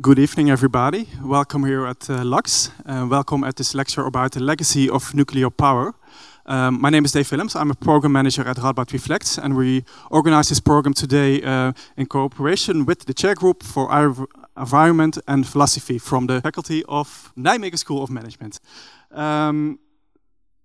Good evening, everybody. Welcome here at uh, Lux. Uh, welcome at this lecture about the legacy of nuclear power. Um, my name is Dave Willems. I'm a program manager at Radboud Reflects, and we organize this program today uh, in cooperation with the chair group for environment and philosophy from the faculty of Nijmegen School of Management. Um,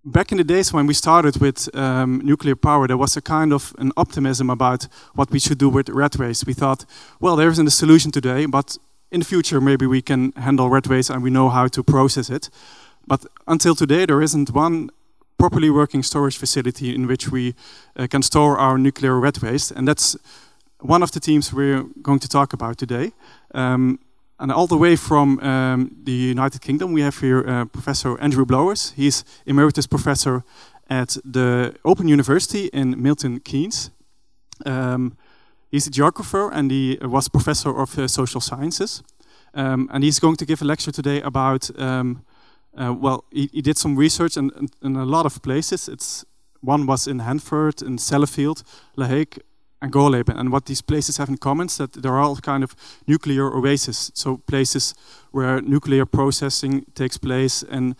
back in the days when we started with um, nuclear power, there was a kind of an optimism about what we should do with red waste. We thought, well, there isn't a solution today, but in the future, maybe we can handle red waste and we know how to process it. But until today, there isn't one properly working storage facility in which we uh, can store our nuclear red waste. And that's one of the themes we're going to talk about today. Um, and all the way from um, the United Kingdom, we have here uh, Professor Andrew Blowers. He's emeritus professor at the Open University in Milton Keynes. Um, he's a geographer and he was professor of uh, social sciences. Um, and he's going to give a lecture today about, um, uh, well, he, he, did some research in, in, in, a lot of places. It's One was in Hanford, in Sellafield, La Hague, and Gorleben. And what these places have in common is that they're all kind of nuclear oases. So places where nuclear processing takes place and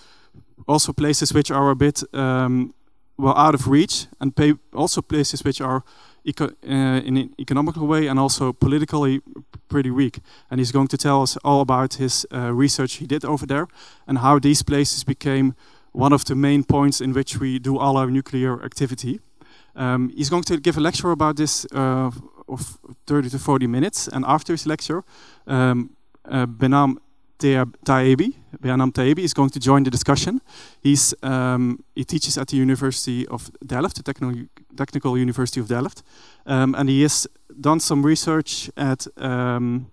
also places which are a bit um, well out of reach and also places which are eco uh, in an economical way and also politically pretty weak. And he's going to tell us all about his uh, research he did over there and how these places became one of the main points in which we do all our nuclear activity. Um, he's going to give a lecture about this uh, of 30 to 40 minutes, and after his lecture, um, uh, Behnam Taebi, Behnam Taebi is going to join the discussion. He's, um, he teaches at the University of Delft, the Technical, Technical University of Delft, um, and he has done some research at um,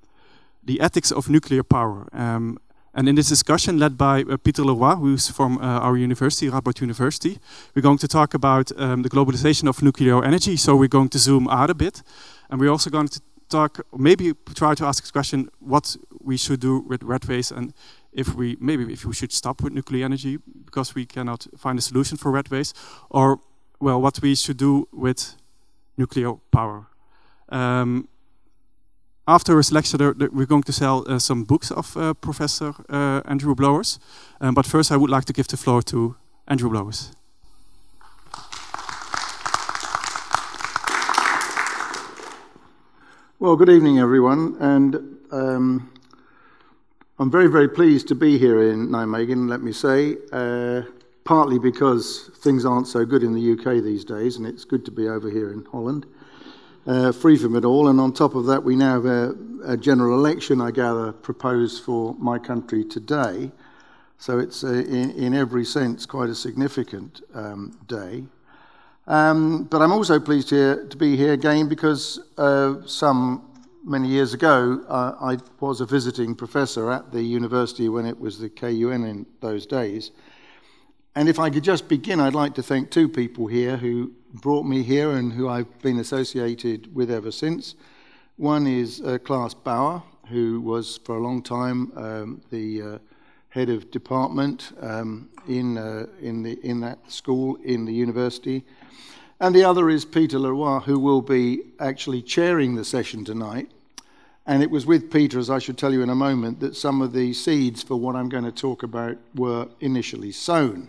the ethics of nuclear power. Um, and in this discussion, led by uh, Peter Leroy, who's from uh, our university, Radboud University, we're going to talk about um, the globalization of nuclear energy. So we're going to zoom out a bit. And we're also going to talk, maybe try to ask a question, what we should do with red waste and if we, maybe if we should stop with nuclear energy because we cannot find a solution for red waste, or, well, what we should do with nuclear power. Um, after his lecture, we're going to sell uh, some books of uh, Professor uh, Andrew Blowers. Um, but first, I would like to give the floor to Andrew Blowers. Well, good evening, everyone. And um, I'm very, very pleased to be here in Nijmegen, let me say, uh, partly because things aren't so good in the UK these days, and it's good to be over here in Holland uh, free from it all. And on top of that, we now have a, a, general election, I gather, proposed for my country today. So it's, uh, in, in, every sense, quite a significant um, day. Um, but I'm also pleased here, to be here again because uh, some many years ago, uh, I was a visiting professor at the university when it was the KUN in those days. And if I could just begin, I'd like to thank two people here who brought me here and who I've been associated with ever since. One is uh, Bauer, who was for a long time um, the uh, head of department um, in, uh, in, the, in that school in the university. And the other is Peter Leroy, who will be actually chairing the session tonight. And it was with Peter, as I should tell you in a moment, that some of the seeds for what I'm going to talk about were initially sown.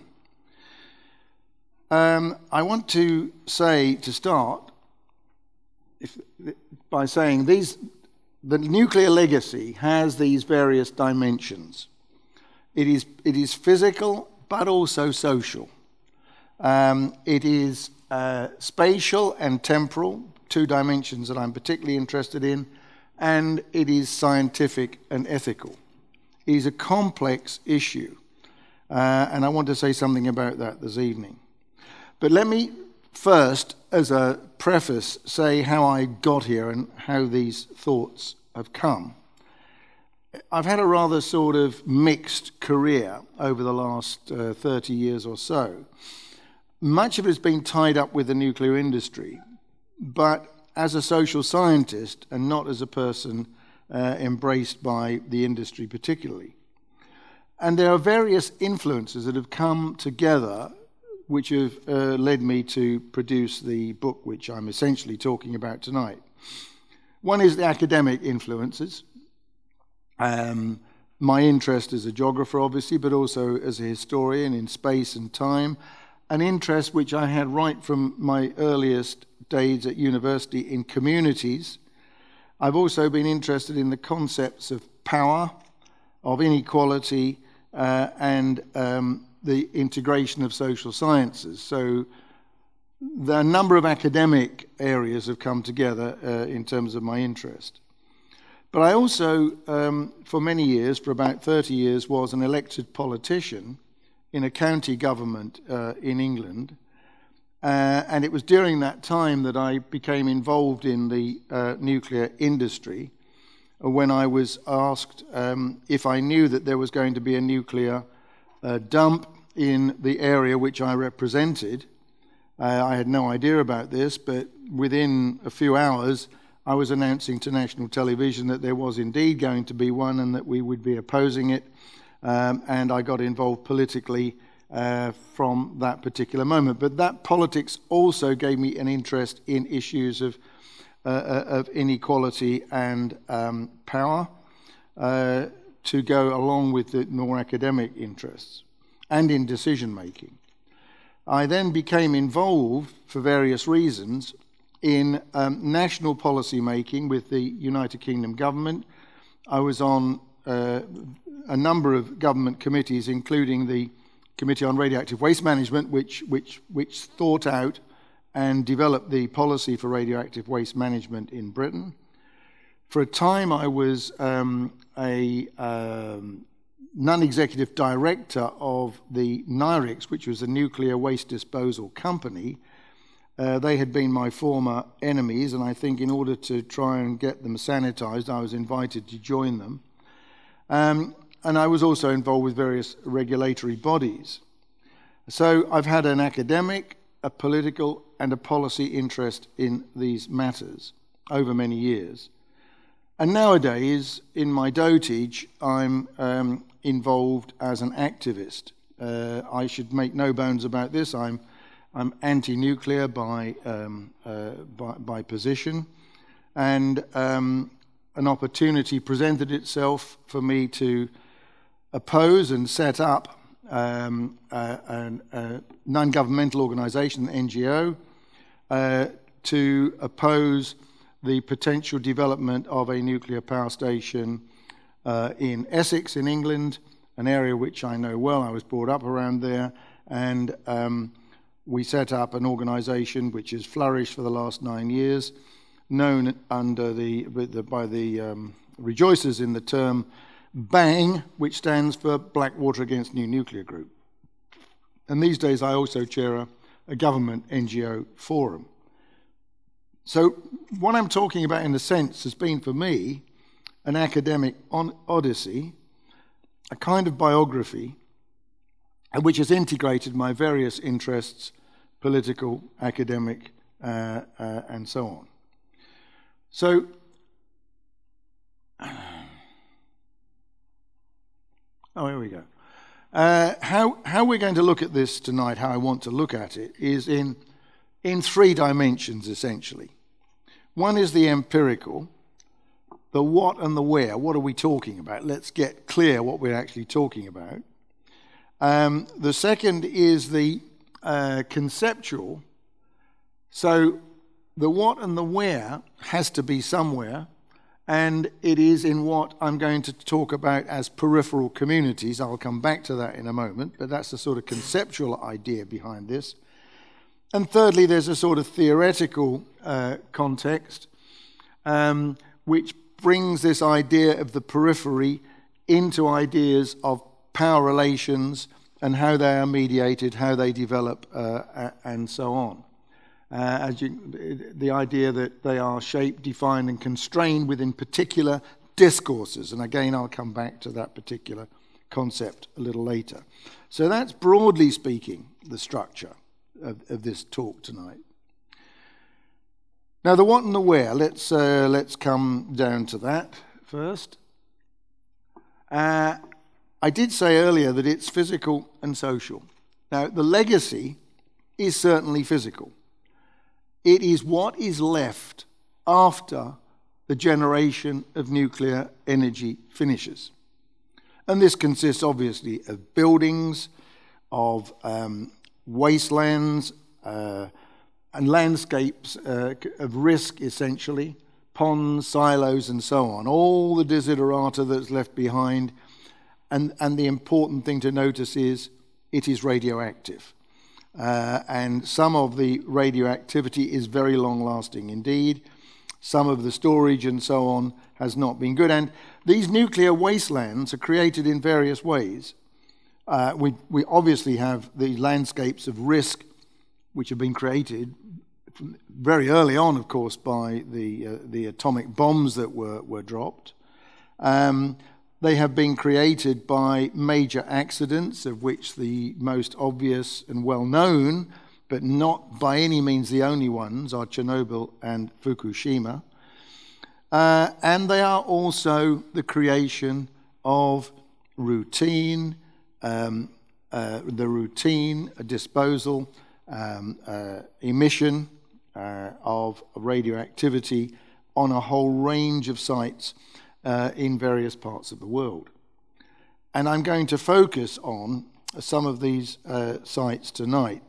Um, I want to say to start if, by saying these, the nuclear legacy has these various dimensions. It is, it is physical, but also social. Um, it is uh, spatial and temporal, two dimensions that I'm particularly interested in, and it is scientific and ethical. It is a complex issue, uh, and I want to say something about that this evening. But let me first, as a preface, say how I got here and how these thoughts have come. I've had a rather sort of mixed career over the last uh, 30 years or so. Much of it has been tied up with the nuclear industry, but as a social scientist and not as a person uh, embraced by the industry particularly. And there are various influences that have come together which have uh, led me to produce the book which I'm essentially talking about tonight. One is the academic influences, Um, my interest as a geographer, obviously, but also as a historian in space and time, an interest which I had right from my earliest days at university in communities. I've also been interested in the concepts of power, of inequality, uh, and um, the integration of social sciences. So, the number of academic areas have come together uh, in terms of my interest. But I also, um, for many years, for about 30 years, was an elected politician in a county government uh, in England. Uh, and it was during that time that I became involved in the uh, nuclear industry when I was asked um, if I knew that there was going to be a nuclear uh, dump in the area which I represented. Uh, I had no idea about this, but within a few hours, I was announcing to national television that there was indeed going to be one and that we would be opposing it. Um, and I got involved politically uh, from that particular moment. But that politics also gave me an interest in issues of, uh, uh of inequality and um, power uh, to go along with the more academic interests and in decision making. I then became involved for various reasons in um, national policy making with the United Kingdom government. I was on uh, a number of government committees, including the Committee on Radioactive Waste Management, which, which, which thought out and developed the policy for radioactive waste management in Britain. For a time, I was um, a um, non executive director of the Nirex, which was a nuclear waste disposal company, uh, they had been my former enemies, and I think in order to try and get them sanitized, I was invited to join them. Um, and I was also involved with various regulatory bodies. So I've had an academic, a political, and a policy interest in these matters over many years. And nowadays, in my dotage, I'm um, involved as an activist. Uh, I should make no bones about this. I'm I'm anti-nuclear by, um, uh, by, by, position, and um, an opportunity presented itself for me to oppose and set up um, a, a, a, non-governmental organisation, an NGO, uh, to oppose the potential development of a nuclear power station uh, in Essex, in England, an area which I know well. I was brought up around there, and um, we set up an organization which has flourished for the last nine years, known under the, by the um, rejoicers in the term BANG, which stands for Blackwater Against New Nuclear Group. And these days I also chair a, a government NGO forum. So, what I'm talking about, in a sense, has been for me an academic odyssey, a kind of biography which has integrated my various interests, political, academic, uh, uh, and so on. So, oh, here we go. Uh, how, how we're going to look at this tonight, how I want to look at it, is in, in three dimensions essentially. One is the empirical, the what and the where. What are we talking about? Let's get clear what we're actually talking about. Um, the second is the uh, conceptual. So the what and the where has to be somewhere, and it is in what I'm going to talk about as peripheral communities. I'll come back to that in a moment, but that's the sort of conceptual idea behind this. And thirdly, there's a sort of theoretical uh, context um, which brings this idea of the periphery into ideas of power relations and how they are mediated, how they develop, uh, and so on. Uh, as you, the idea that they are shaped, defined, and constrained within particular discourses. And again, I'll come back to that particular concept a little later. So that's broadly speaking the structure of, of this talk tonight. Now, the what and the where, let's, uh, let's come down to that first. Uh, I did say earlier that it's physical and social. Now, the legacy is certainly physical. It is what is left after the generation of nuclear energy finishes. And this consists obviously of buildings, of um, wastelands, uh, and landscapes uh, of risk essentially, ponds, silos, and so on. All the desiderata that's left behind. And, and the important thing to notice is it is radioactive. Uh, and some of the radioactivity is very long lasting indeed. Some of the storage and so on has not been good. And these nuclear wastelands are created in various ways. Uh, we, we obviously have the landscapes of risk which have been created very early on, of course, by the, uh, the atomic bombs that were, were dropped. Um, they have been created by major accidents, of which the most obvious and well known, but not by any means the only ones, are Chernobyl and Fukushima. Uh, and they are also the creation of routine, um, uh, the routine disposal, um, uh, emission uh, of radioactivity on a whole range of sites uh, in various parts of the world. And I'm going to focus on some of these uh, sites tonight,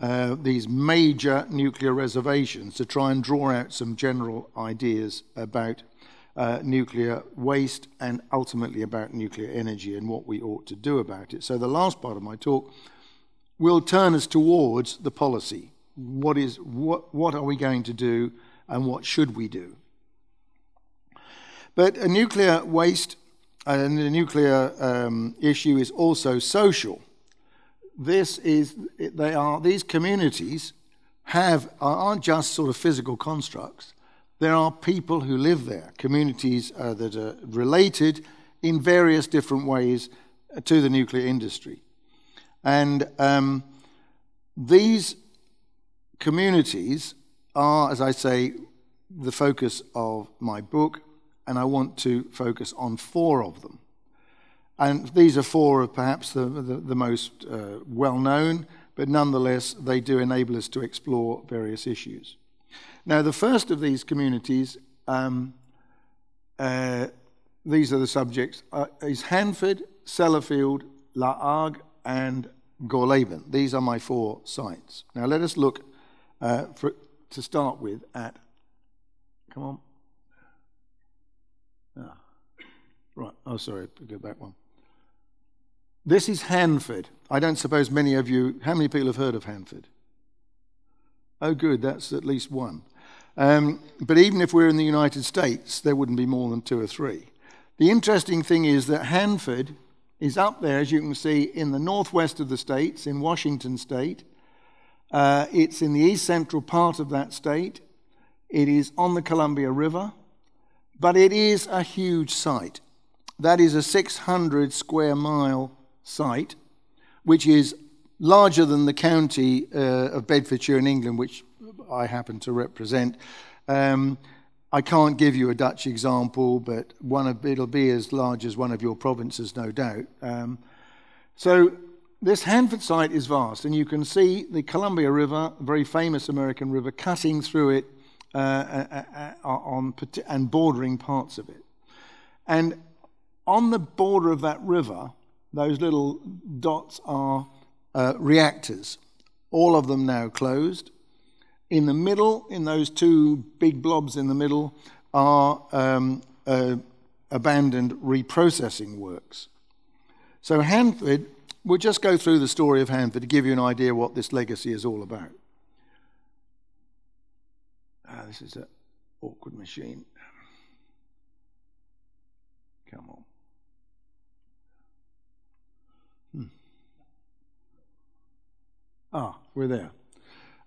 uh, these major nuclear reservations, to try and draw out some general ideas about uh, nuclear waste and ultimately about nuclear energy and what we ought to do about it. So, the last part of my talk will turn us towards the policy. What, is, what, what are we going to do and what should we do? But a nuclear waste and the nuclear um, issue is also social. This is, they are, these communities have, aren't just sort of physical constructs. There are people who live there, communities uh, that are related in various different ways to the nuclear industry. And um, these communities are, as I say, the focus of my book and I want to focus on four of them. And these are four of perhaps the, the, the most uh, well known, but nonetheless, they do enable us to explore various issues. Now, the first of these communities, um, uh, these are the subjects, uh, is Hanford, Sellafield, La Hague, and Gorleben. These are my four sites. Now, let us look uh, for, to start with at, come on. Ah, right. Oh, sorry. Go back one. This is Hanford. I don't suppose many of you, how many people have heard of Hanford? Oh, good. That's at least one. Um, but even if we're in the United States, there wouldn't be more than two or three. The interesting thing is that Hanford is up there, as you can see, in the northwest of the states, in Washington state. Uh, it's in the east central part of that state. It is on the Columbia River. But it is a huge site. That is a 600 square mile site, which is larger than the county uh, of Bedfordshire in England, which I happen to represent. Um, I can't give you a Dutch example, but one of, it'll be as large as one of your provinces, no doubt. Um, so this Hanford site is vast, and you can see the Columbia River, a very famous American river, cutting through it uh, uh, uh, on, and bordering parts of it. And on the border of that river, those little dots are uh, reactors, all of them now closed. In the middle, in those two big blobs in the middle, are um, uh, abandoned reprocessing works. So, Hanford, we'll just go through the story of Hanford to give you an idea what this legacy is all about. Ah, this is an awkward machine. Come on. Ah, we're there.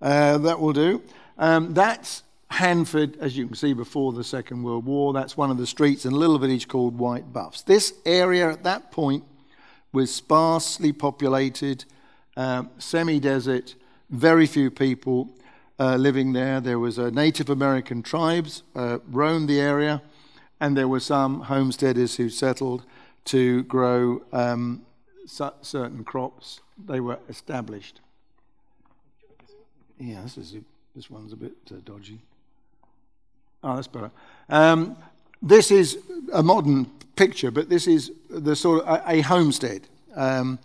Uh, that will do. Um, that's Hanford, as you can see, before the Second World War. That's one of the streets in a little village called White Bluffs. This area at that point was sparsely populated, um, semi desert, very few people uh, living there. There was a Native American tribes uh, roamed the area, and there were some homesteaders who settled to grow um, certain crops. They were established. Yeah, this is a, this one's a bit uh, dodgy. Oh, that's better. Um, this is a modern picture, but this is the sort of a, a homestead um,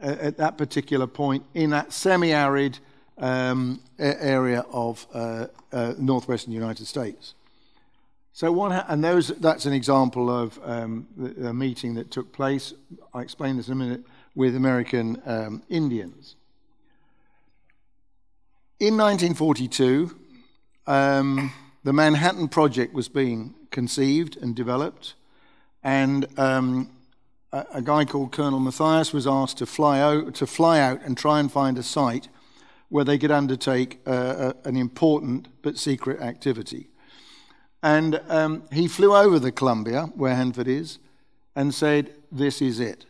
at that particular point in that semi-arid um, area of uh, uh, northwestern United States. So what, ha- and those, that's an example of um, the, meeting that took place. I explain this in a minute with American um, Indians. In 1942, um, the Manhattan Project was being conceived and developed, and um, a, a, guy called Colonel Matthias was asked to fly out to fly out and try and find a site where they could undertake uh, a, an important but secret activity. And um, he flew over the Columbia, where Hanford is, and said, This is it.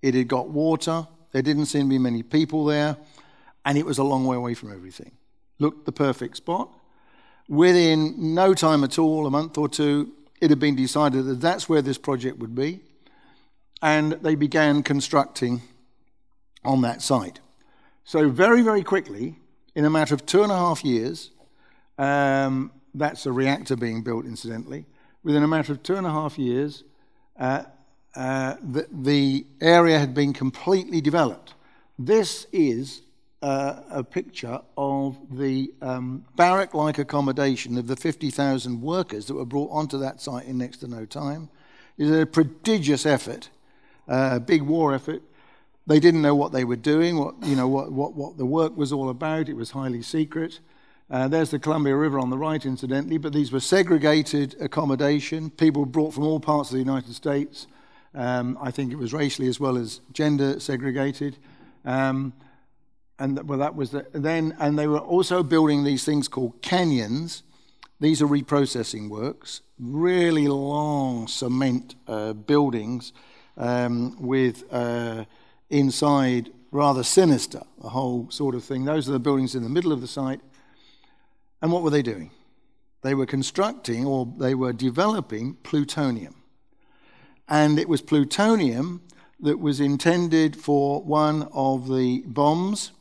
It had got water, there didn't seem to be many people there, and it was a long way away from everything. Looked the perfect spot. Within no time at all, a month or two, it had been decided that that's where this project would be, and they began constructing on that site. So, very, very quickly, in a matter of two and a half years, um, that's a reactor being built, incidentally. Within a matter of two and a half years, uh, uh, the, the, area had been completely developed. This is uh, a picture of the um, barrack like accommodation of the 50,000 workers that were brought onto that site in next to no time. It's a prodigious effort, uh, a big war effort. They didn't know what they were doing, what, you know, what, what, what the work was all about. It was highly secret. Uh, there's the Columbia River on the right, incidentally, but these were segregated accommodation. People brought from all parts of the United States. Um, I think it was racially as well as gender segregated. Um, and well, that was the, then, and they were also building these things called canyons. These are reprocessing works, really long cement uh, buildings um, with uh, inside rather sinister, a whole sort of thing. Those are the buildings in the middle of the site and what were they doing? They were constructing or they were developing plutonium. And it was plutonium that was intended for one of the bombs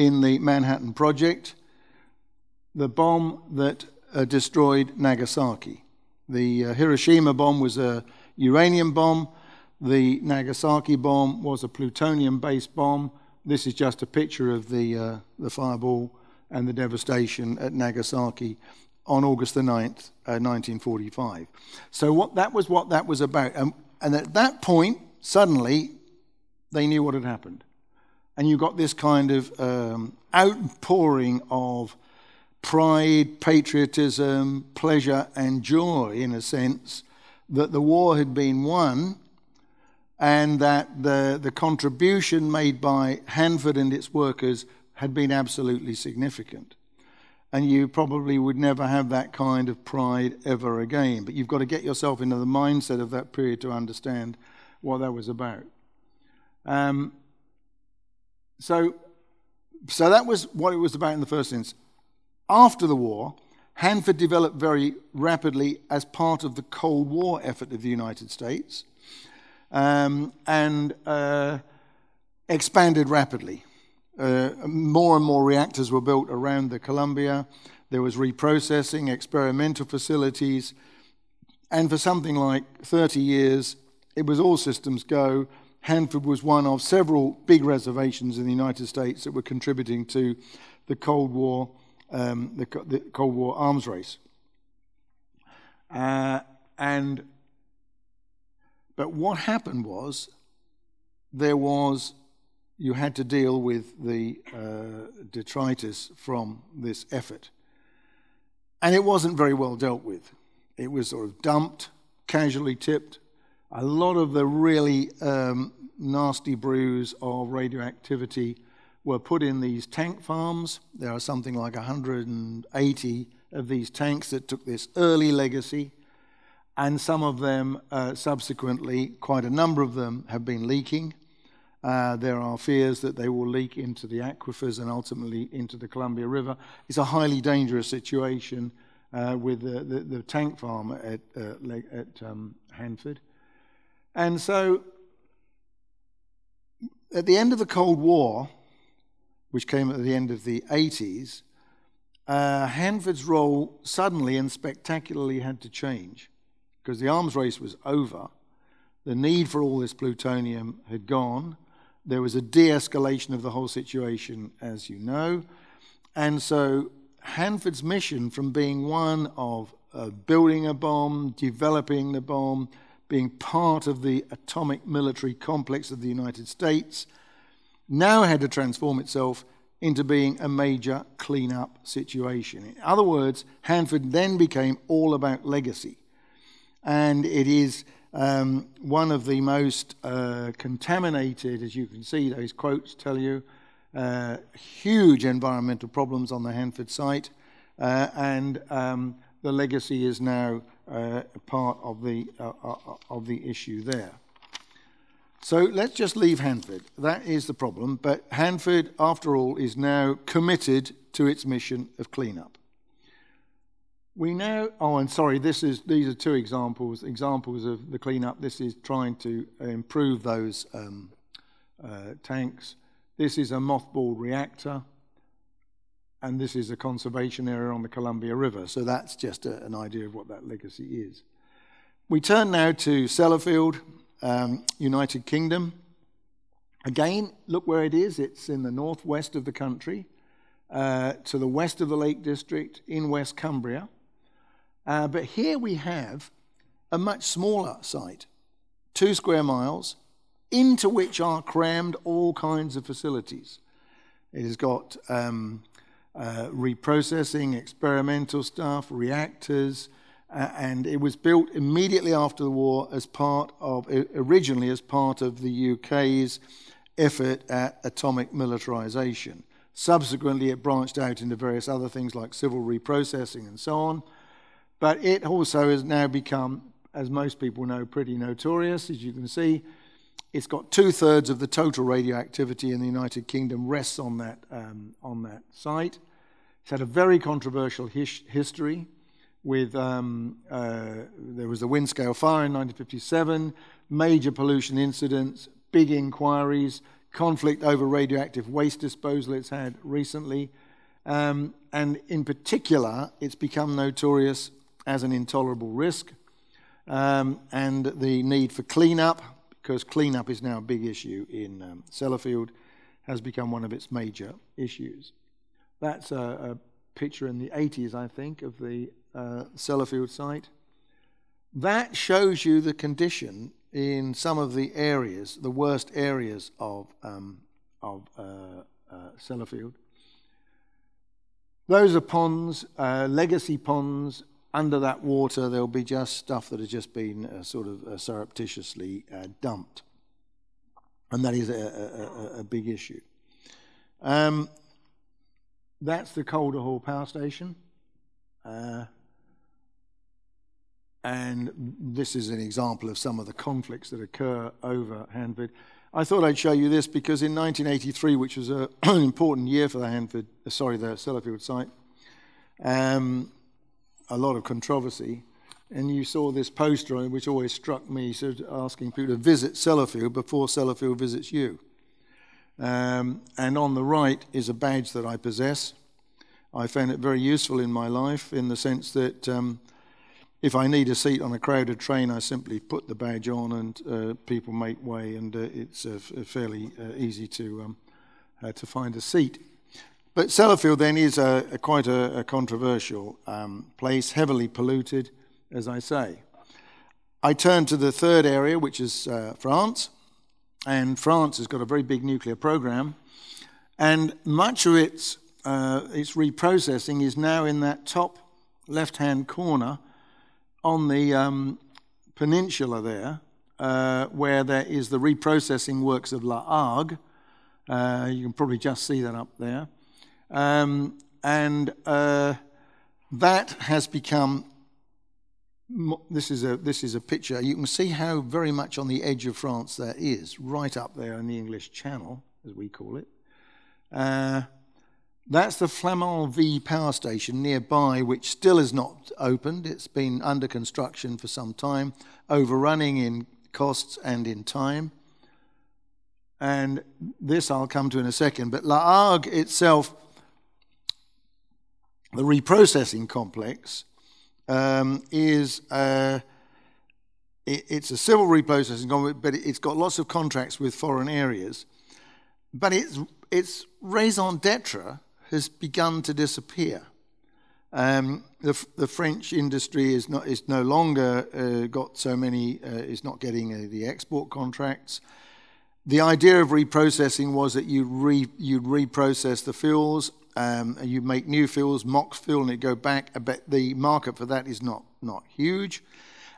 in the Manhattan Project, the bomb that uh, destroyed Nagasaki. The uh, Hiroshima bomb was a uranium bomb. The Nagasaki bomb was a plutonium based bomb. This is just a picture of the, uh, the fireball and the devastation at Nagasaki on August the 9th, uh, 1945. So what, that was what that was about. And, and at that point, suddenly, they knew what had happened. And you've got this kind of um, outpouring of pride, patriotism, pleasure, and joy, in a sense, that the war had been won and that the, the contribution made by Hanford and its workers had been absolutely significant. And you probably would never have that kind of pride ever again. But you've got to get yourself into the mindset of that period to understand what that was about. Um, so, so that was what it was about in the first instance. After the war, Hanford developed very rapidly as part of the Cold War effort of the United States um, and uh, expanded rapidly. Uh, more and more reactors were built around the Columbia. There was reprocessing, experimental facilities, and for something like 30 years, it was all systems go. Hanford was one of several big reservations in the United States that were contributing to the Cold War, um, the, the, Cold War arms race. Uh, and but what happened was there was you had to deal with the uh, detritus from this effort. And it wasn't very well dealt with. It was sort of dumped, casually tipped. A lot of the really um, nasty brews of radioactivity were put in these tank farms. There are something like 180 of these tanks that took this early legacy, and some of them uh, subsequently, quite a number of them, have been leaking. Uh, there are fears that they will leak into the aquifers and ultimately into the Columbia River. It's a highly dangerous situation uh, with the, the, the, tank farm at, uh, at um, Hanford. And so, at the end of the Cold War, which came at the end of the 80s, uh, Hanford's role suddenly and spectacularly had to change because the arms race was over. The need for all this plutonium had gone. There was a de escalation of the whole situation, as you know. And so Hanford's mission from being one of uh, building a bomb, developing the bomb, being part of the atomic military complex of the United States, now had to transform itself into being a major clean-up situation. In other words, Hanford then became all about legacy. And it is um, one of the most uh, contaminated, as you can see, those quotes tell you, uh, huge environmental problems on the Hanford site. Uh, and um, the legacy is now uh, part of the, uh, uh, of the issue there. So let's just leave Hanford. That is the problem. But Hanford, after all, is now committed to its mission of cleanup. We now, oh, and sorry, this is, these are two examples, examples of the cleanup. This is trying to improve those um, uh, tanks. This is a mothballed reactor, and this is a conservation area on the Columbia River. So that's just a, an idea of what that legacy is. We turn now to Sellafield, um, United Kingdom. Again, look where it is. It's in the northwest of the country, uh, to the west of the Lake District in West Cumbria. Uh, but here we have a much smaller site, two square miles, into which are crammed all kinds of facilities. It has got um, uh, reprocessing, experimental stuff, reactors, uh, and it was built immediately after the war as part of, originally as part of the UK's effort at atomic militarization. Subsequently, it branched out into various other things like civil reprocessing and so on. But it also has now become, as most people know, pretty notorious. As you can see, it's got two thirds of the total radioactivity in the United Kingdom rests on that, um, on that site. It's had a very controversial his- history with um, uh, there was the Windscale fire in 1957, major pollution incidents, big inquiries, conflict over radioactive waste disposal it's had recently, um, and in particular, it's become notorious as an intolerable risk, um, and the need for cleanup, because cleanup is now a big issue in um, Sellafield, has become one of its major issues. That's a, a picture in the 80s, I think, of the uh, Sellafield site. That shows you the condition in some of the areas, the worst areas of, um, of uh, uh, Sellafield. Those are ponds, uh, legacy ponds. Under that water, there'll be just stuff that has just been uh, sort of uh, surreptitiously uh, dumped. And that is a, a, a big issue. Um, that's the Calder Hall Power Station. Uh, and this is an example of some of the conflicts that occur over Hanford. I thought I'd show you this because in 1983, which was an important year for the Hanford, uh, sorry, the Sellafield site, um, a lot of controversy. And you saw this poster, which always struck me, of asking people to visit Sellafield before Sellafield visits you. Um, and on the right is a badge that I possess. I found it very useful in my life in the sense that um, if I need a seat on a crowded train, I simply put the badge on and uh, people make way, and uh, it's uh, fairly uh, easy to, um, uh, to find a seat. But Sellafield then is a, a quite a, a controversial um, place, heavily polluted, as I say. I turn to the third area, which is uh, France. And France has got a very big nuclear program. And much of its, its reprocessing is now in that top left hand corner on the um, peninsula there, uh, where there is the reprocessing works of La Hague. Uh, you can probably just see that up there. Um, and uh, that has become. This is, a, this is a picture. You can see how very much on the edge of France that is, right up there in the English Channel, as we call it. Uh, that's the Flamanville power station nearby, which still is not opened. It's been under construction for some time, overrunning in costs and in time. And this I'll come to in a second. But La Hague itself the reprocessing complex um, is uh, it, it's a civil reprocessing complex, but it's got lots of contracts with foreign areas. But its its raison d'être has begun to disappear. Um, the, the, French industry is not is no longer uh, got so many uh, is not getting uh, the export contracts. The idea of reprocessing was that you re, you'd reprocess the fuels, um, and you make new fuels, MOX fuel, and it go back. But the market for that is not not huge.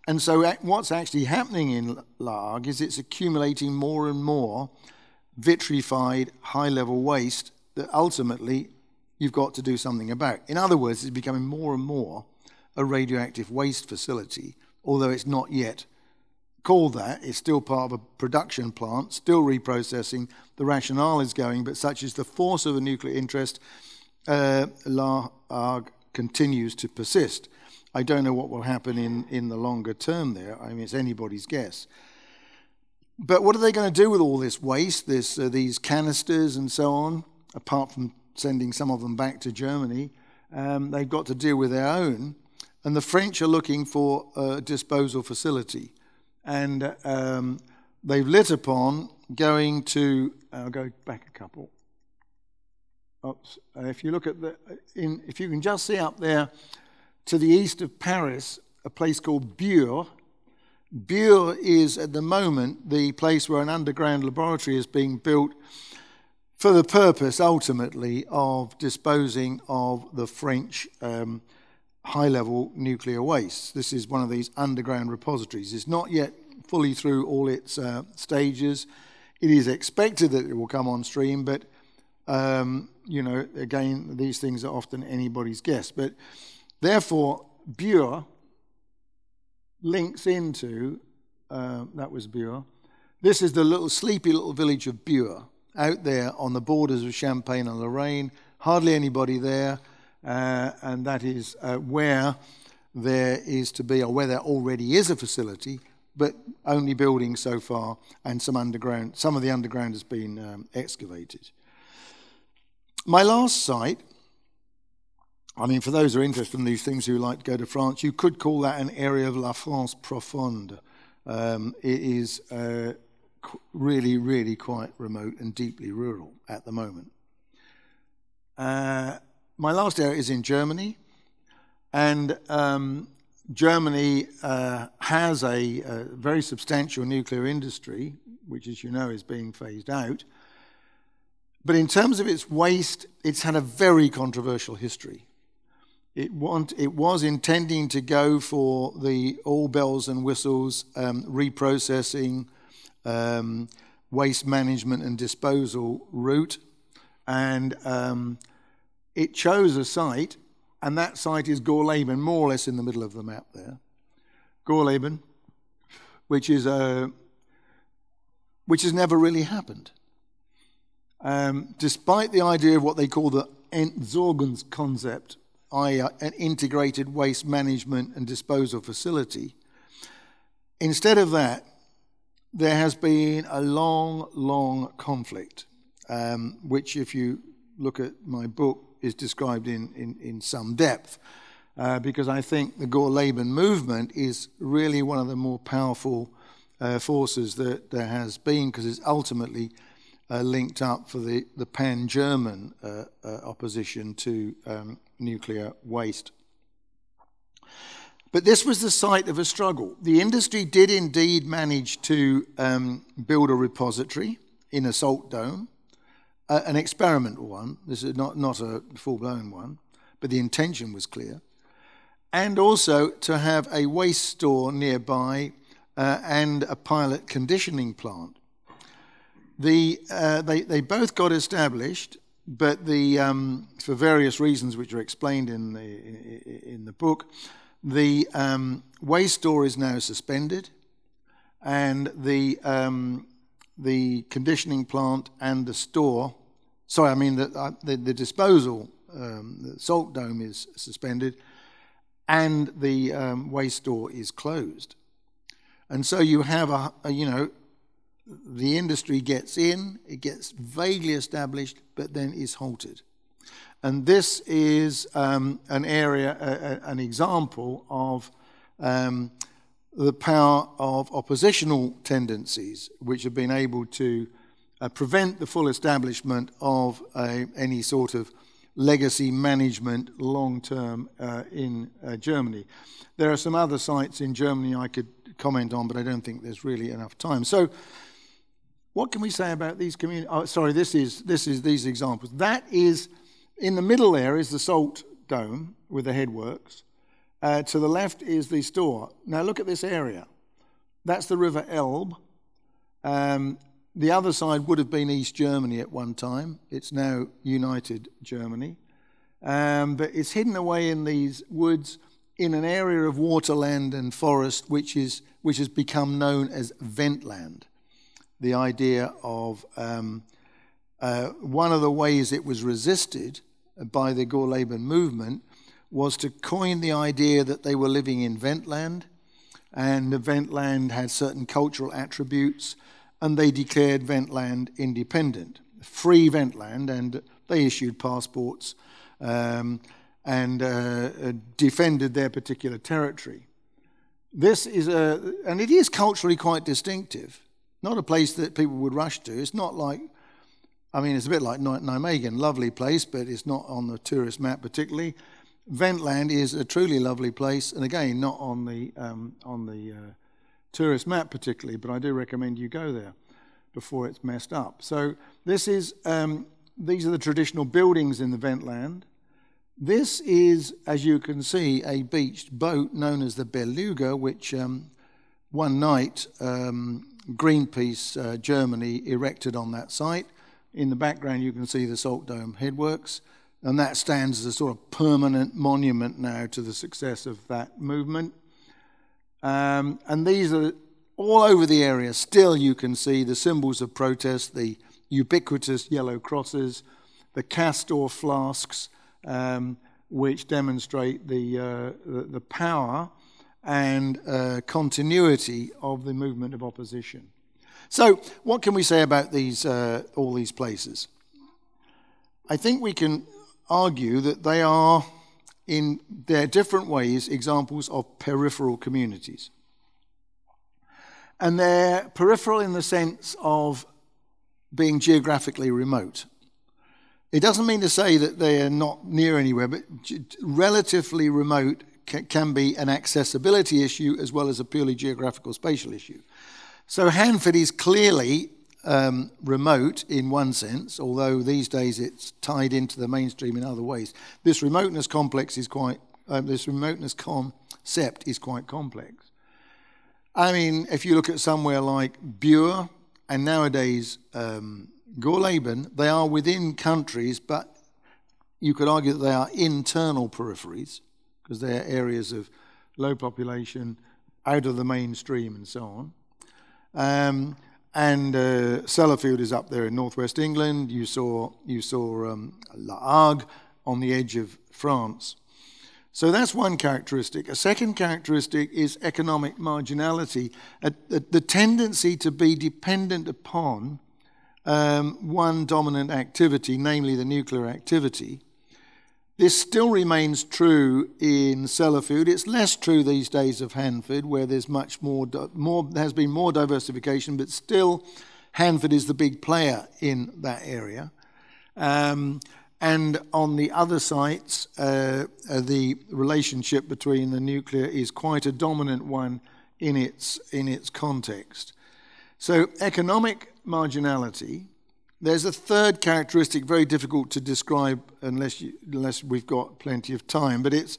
And so, what's actually happening in La Hague is it's accumulating more and more vitrified, high level waste that ultimately you've got to do something about. In other words, it's becoming more and more a radioactive waste facility, although it's not yet called that. It's still part of a production plant, still reprocessing. The rationale is going, but such is the force of a nuclear interest, uh, La Hague continues to persist. I don't know what will happen in, in the longer term there. I mean, it's anybody's guess. But what are they going to do with all this waste, this, uh, these canisters and so on, apart from sending some of them back to Germany? Um, they've got to deal with their own. And the French are looking for a disposal facility. And um, they've lit upon going to, I'll go back a couple. Oops. Uh, if you look at the, in, if you can just see up there to the east of Paris, a place called Bure, Bure is at the moment the place where an underground laboratory is being built for the purpose ultimately of disposing of the French um, high level nuclear waste. This is one of these underground repositories. It's not yet fully through all its uh, stages. It is expected that it will come on stream, but um, you know, again, these things are often anybody's guess. But therefore, Bure links into, uh, that was Bure. This is the little sleepy little village of Bure, out there on the borders of Champagne and Lorraine. Hardly anybody there, and that is uh, where there is to be, or where there already is a facility, but only building so far, and some underground. Some of the underground has been um, excavated. My last site I mean, for those who are interested in these things who like to go to France, you could call that an area of La France profonde. Um, it is uh, really, really quite remote and deeply rural at the moment. Uh, my last area is in Germany, and um, Germany uh, has a, a, very substantial nuclear industry, which, as you know, is being phased out. But in terms of its waste, it's had a very controversial history. It, want, it was intending to go for the all bells and whistles um, reprocessing, um, waste management and disposal route, and um, it chose a site, and that site is Gorleben, more or less in the middle of the map there. Gorleben, which is a which has never really happened. Um, despite the idea of what they call the Entsorgungskonzept, i.e., an integrated waste management and disposal facility. Instead of that, there has been a long, long conflict, um, which, if you look at my book, is described in, in, in some depth. Uh, because I think the Gorleben movement is really one of the more powerful uh, forces that there has been, because it's ultimately uh, linked up for the, the pan German uh, uh, opposition to um, nuclear waste. But this was the site of a struggle. The industry did indeed manage to um, build a repository in a salt dome, uh, an experimental one. This is not, not a full blown one, but the intention was clear. And also to have a waste store nearby uh, and a pilot conditioning plant. The, uh, they, they both got established, but the, um, for various reasons which are explained in the, in the book, the um, waste store is now suspended, and the, um, the conditioning plant and the store, sorry, I mean the, uh, the, the, disposal, um, the salt dome is suspended, and the um, waste store is closed. And so you have a, a you know, the industry gets in, it gets vaguely established, but then is halted. And this is um, an area, a, a, an example of um, the power of oppositional tendencies, which have been able to uh, prevent the full establishment of a, any sort of legacy management long term uh, in uh, Germany. There are some other sites in Germany I could comment on, but I don't think there's really enough time. So, what can we say about these communities? Oh, sorry, this is this is these examples. That is in the middle. There is the salt dome with the headworks. Uh, to the left is the store. Now look at this area. That's the River Elbe. Um, the other side would have been East Germany at one time. It's now United Germany. Um, but it's hidden away in these woods in an area of waterland and forest which, is, which has become known as Wendland. The idea of um, uh, one of the ways it was resisted by the Gorleben movement was to coin the idea that they were living in Wendland, and Wendland had certain cultural attributes, and they declared Wendland independent, free Wendland, and they issued passports um, and uh, defended their particular territory. This is a, and it is culturally quite distinctive. Not a place that people would rush to. It's not like, I mean, it's a bit like Nijmegen, lovely place, but it's not on the tourist map particularly. Wendland is a truly lovely place, and again, not on the um, on the uh, tourist map particularly, but I do recommend you go there before it's messed up. So this is um, these are the traditional buildings in the Wendland. This is, as you can see, a beached boat known as the Beluga, which um, one night um, Greenpeace uh, Germany erected on that site. In the background, you can see the Salt Dome headworks. And that stands as a sort of permanent monument now to the success of that movement. Um, and these are all over the area. Still, you can see the symbols of protest, the ubiquitous yellow crosses, the castor flasks, um, which demonstrate the, uh, the, power and uh, continuity of the movement of opposition. So, what can we say about these, uh, all these places? I think we can argue that they are, in their different ways, examples of peripheral communities. And they're peripheral in the sense of being geographically remote. It doesn't mean to say that they are not near anywhere, but relatively remote can be an accessibility issue as well as a purely geographical spatial issue. So Hanford is clearly um, remote in one sense, although these days it's tied into the mainstream in other ways. This remoteness complex is quite, um, this remoteness concept is quite complex. I mean, if you look at somewhere like Bure and nowadays um, Gorleben, they are within countries, but you could argue that they are internal peripheries because they're areas of low population, out of the mainstream, and so on. Um, and uh, Sellafield is up there in northwest England. You saw, you saw um, La Hague on the edge of France. So that's one characteristic. A second characteristic is economic marginality, a, a, the tendency to be dependent upon um, one dominant activity, namely the nuclear activity. This still remains true in Sellafield. It's less true these days of Hanford, where there's much more, more has been more diversification, but still Hanford is the big player in that area. Um, and on the other sites, uh, uh, the relationship between the nuclear is quite a dominant one in its, in its context. So, economic marginality there's a third characteristic, very difficult to describe unless, you, unless we've got plenty of time, but it's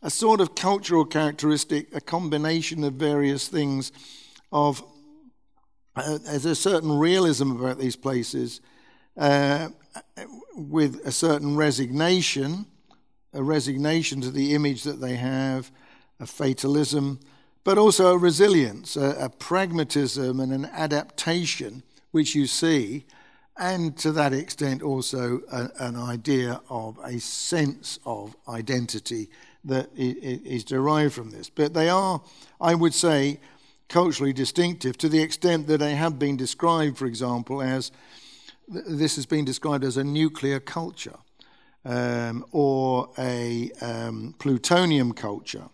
a sort of cultural characteristic, a combination of various things. Of uh, there's a certain realism about these places, uh, with a certain resignation, a resignation to the image that they have, a fatalism, but also a resilience, a, a pragmatism, and an adaptation, which you see and to that extent also a, an idea of a sense of identity that is derived from this. But they are, I would say, culturally distinctive to the extent that they have been described, for example, as this has been described as a nuclear culture. um, or a um, plutonium culture.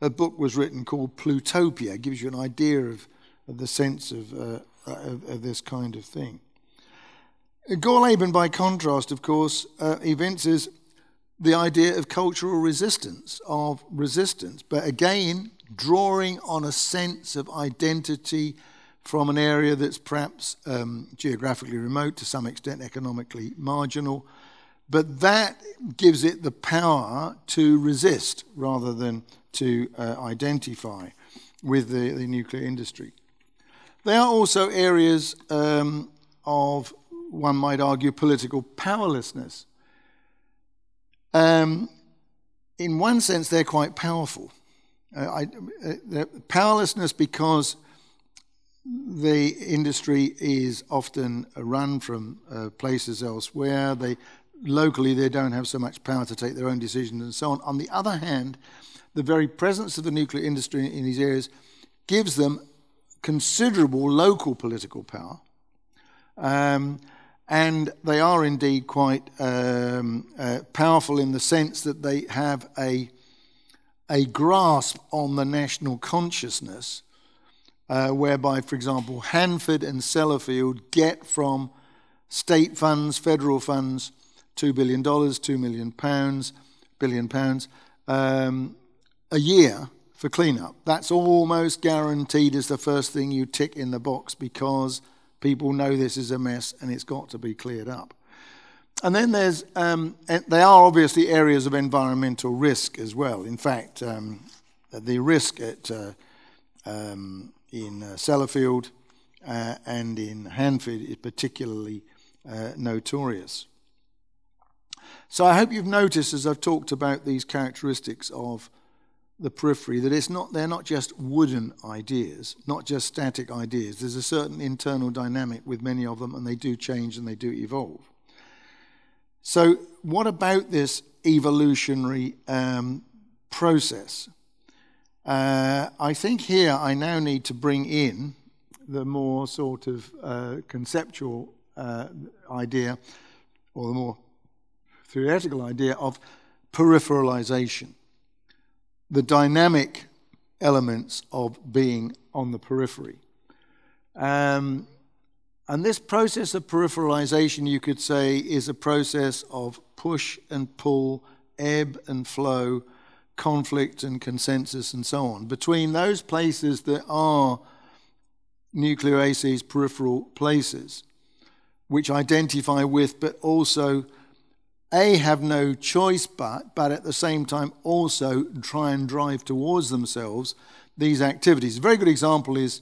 A book was written called Plutopia, it gives you an idea of, of the sense of, uh, of, of, this kind of thing. Gorleben, by contrast, of course, uh, evinces the idea of cultural resistance, of resistance, but again, drawing on a sense of identity from an area that's perhaps um, geographically remote, to some extent economically marginal, but that gives it the power to resist rather than to uh, identify with the, the, nuclear industry. There are also areas um, of, one might argue, political powerlessness. Um, in one sense, they're quite powerful. Uh, I, uh, powerlessness because the industry is often run from uh, places elsewhere. They locally they don't have so much power to take their own decisions and so on. On the other hand, the very presence of the nuclear industry in these areas gives them considerable local political power. Um, and they are indeed quite um, uh, powerful in the sense that they have a, a grasp on the national consciousness, uh, whereby, for example, Hanford and Sellafield get from state funds, federal funds, $2 billion, £2 million, pounds, billion pounds um, a year for cleanup. That's almost guaranteed as the first thing you tick in the box because people know this is a mess and it's got to be cleared up. And then there's, um, there are obviously areas of environmental risk as well. In fact, um, the risk at, uh, um, in uh, Sellafield uh, and in Hanford is particularly uh, notorious. So I hope you've noticed as I've talked about these characteristics of the periphery that it's not they're not just wooden ideas, not just static ideas. There's a certain internal dynamic with many of them, and they do change and they do evolve. So, what about this evolutionary um, process? Uh, I think here I now need to bring in the more sort of uh, conceptual uh, idea, or the more theoretical idea of peripheralization, the dynamic elements of being on the periphery. Um, and this process of peripheralization, you could say, is a process of push and pull, ebb and flow, conflict and consensus, and so on, between those places that are nuclear oases peripheral places, which identify with but also a, have no choice but, but at the same time also try and drive towards themselves these activities. A very good example is,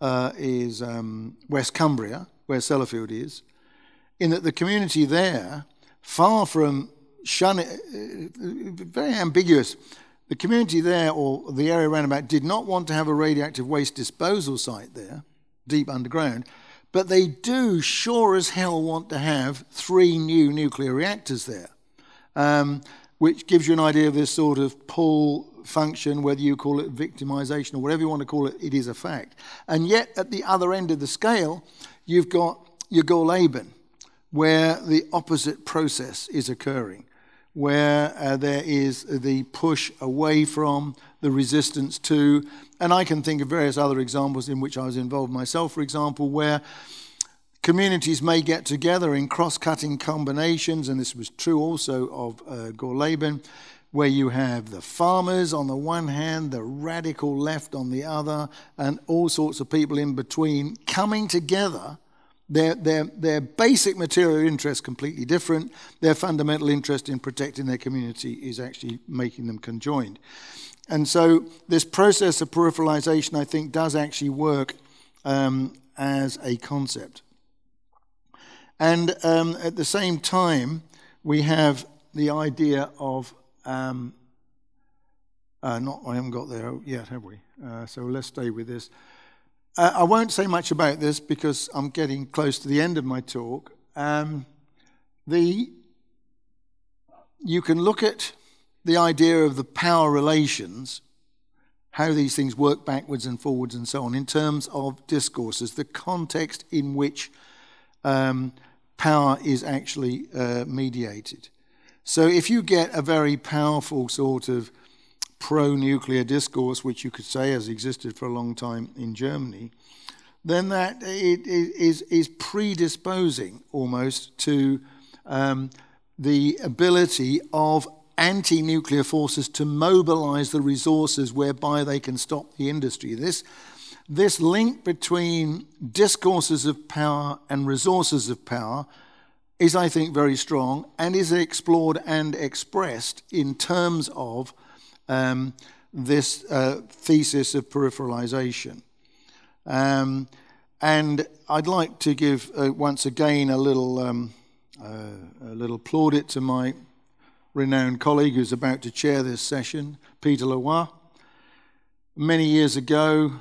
uh, is um, West Cumbria, where Sellafield is, in that the community there, far from shunning, uh, very ambiguous, the community there, or the area around about, did not want to have a radioactive waste disposal site there, deep underground, but they do sure as hell want to have three new nuclear reactors there, um, which gives you an idea of this sort of pull function, whether you call it victimization or whatever you want to call it, it is a fact. And yet, at the other end of the scale, you've got your Gorleben, where the opposite process is occurring, where uh, there is the push away from, the resistance to, and I can think of various other examples in which I was involved myself, for example, where communities may get together in cross cutting combinations, and this was true also of uh, Gorleben, where you have the farmers on the one hand, the radical left on the other, and all sorts of people in between coming together. Their, their, their basic material interest completely different. Their fundamental interest in protecting their community is actually making them conjoined. And so this process of peripheralization, I think, does actually work um, as a concept. And um, at the same time, we have the idea of um, uh, not I haven't got there yet, have we? Uh, so let's stay with this. Uh, I won't say much about this because I'm getting close to the end of my talk. Um, the you can look at the idea of the power relations, how these things work backwards and forwards and so on, in terms of discourses, the context in which um, power is actually uh, mediated. So if you get a very powerful sort of pro nuclear discourse, which you could say has existed for a long time in Germany, then that it is, is predisposing almost to um, the ability of anti nuclear forces to mobilize the resources whereby they can stop the industry. This, this link between discourses of power and resources of power is, I think, very strong and is explored and expressed in terms of um, this uh, thesis of peripheralization. Um, and I'd like to give uh, once again a little, um, uh, a little plaudit to my renowned colleague who's about to chair this session, Pieter Leroy. Many years ago,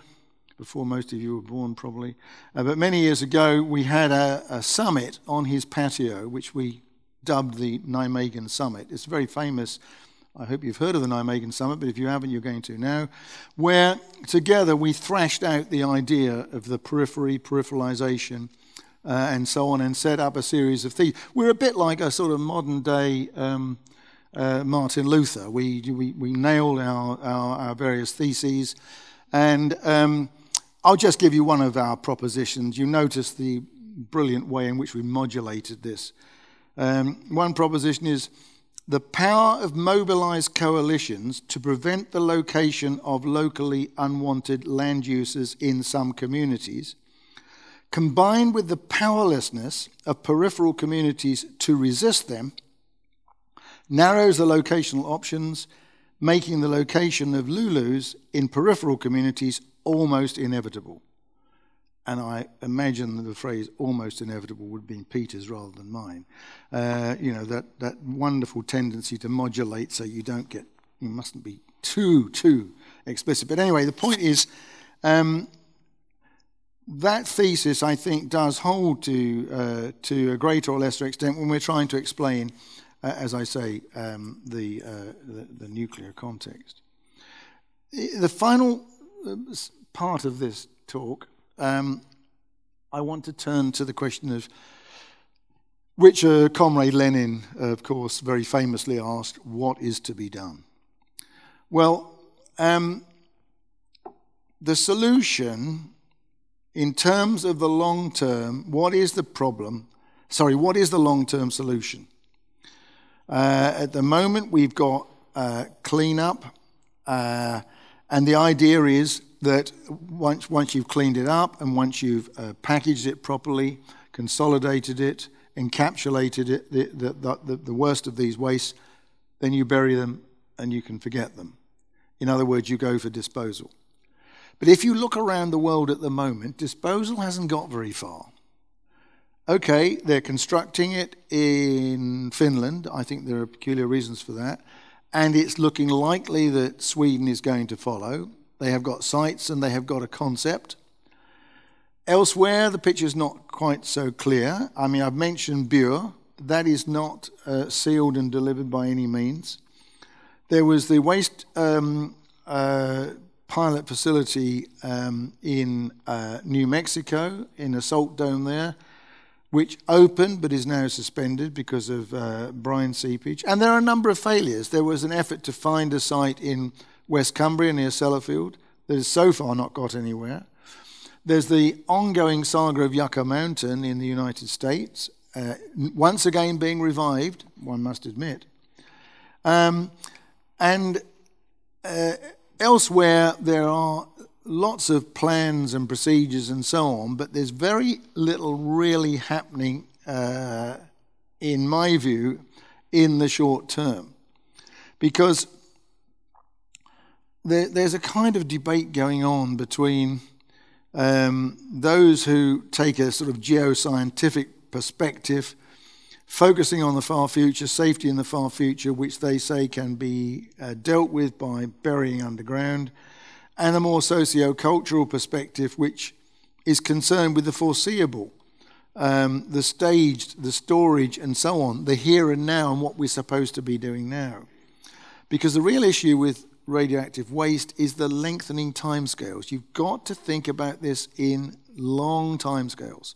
before most of you were born probably, uh, but many years ago, we had a, a summit on his patio, which we dubbed the Nijmegen Summit. It's very famous I hope you've heard of the Nijmegen Summit, but if you haven't, you're going to now, where together we thrashed out the idea of the periphery, peripheralization, uh, and so on, and set up a series of theses. We're a bit like a sort of modern day um, uh, Martin Luther. We, we, we nailed our, our, our various theses, and um, I'll just give you one of our propositions. You notice the brilliant way in which we modulated this. Um, one proposition is the power of mobilized coalitions to prevent the location of locally unwanted land uses in some communities, combined with the powerlessness of peripheral communities to resist them, narrows the locational options, making the location of LULUs in peripheral communities almost inevitable and I imagine that the phrase almost inevitable would be Peter's rather than mine. Uh, you know, that, that wonderful tendency to modulate so you don't get, you mustn't be too, too explicit. But anyway, the point is um, that thesis, I think, does hold to, uh, to a greater or lesser extent when we're trying to explain, as I say, um, the, uh, the, the, nuclear context. The final uh, part of this talk um, I want to turn to the question of which uh, Comrade Lenin, of course, very famously asked, What is to be done? Well, um, the solution, in terms of the long term, what is the problem? Sorry, what is the long term solution? Uh, at the moment, we've got uh, cleanup, uh, and the idea is that once, once you've cleaned it up and once you've uh, packaged it properly, consolidated it, encapsulated it, the, the, the, the worst of these wastes, then you bury them and you can forget them. In other words, you go for disposal. But if you look around the world at the moment, disposal hasn't got very far. Okay, they're constructing it in Finland. I think there are peculiar reasons for that. And it's looking likely that Sweden is going to follow. They have got sites and they have got a concept. Elsewhere, the picture is not quite so clear. I mean, I've mentioned Bure. That is not uh, sealed and delivered by any means. There was the waste um, uh, pilot facility um, in uh, New Mexico, in a salt dome there, which opened but is now suspended because of uh, brine seepage. And there are a number of failures. There was an effort to find a site in West Cumbria near Sellafield, that has so far not got anywhere. There's the ongoing saga of Yucca Mountain in the United States, uh, once again being revived, one must admit. Um, and uh, elsewhere, there are lots of plans and procedures and so on, but there's very little really happening, uh, in my view, in the short term. Because there, there's a kind of debate going on between um, those who take a sort of geoscientific perspective, focusing on the far future, safety in the far future, which they say can be uh, dealt with by burying underground, and a more socio-cultural perspective, which is concerned with the foreseeable, um, the staged, the storage, and so on, the here and now, and what we're supposed to be doing now. Because the real issue with radioactive waste is the lengthening timescales. You've got to think about this in long timescales.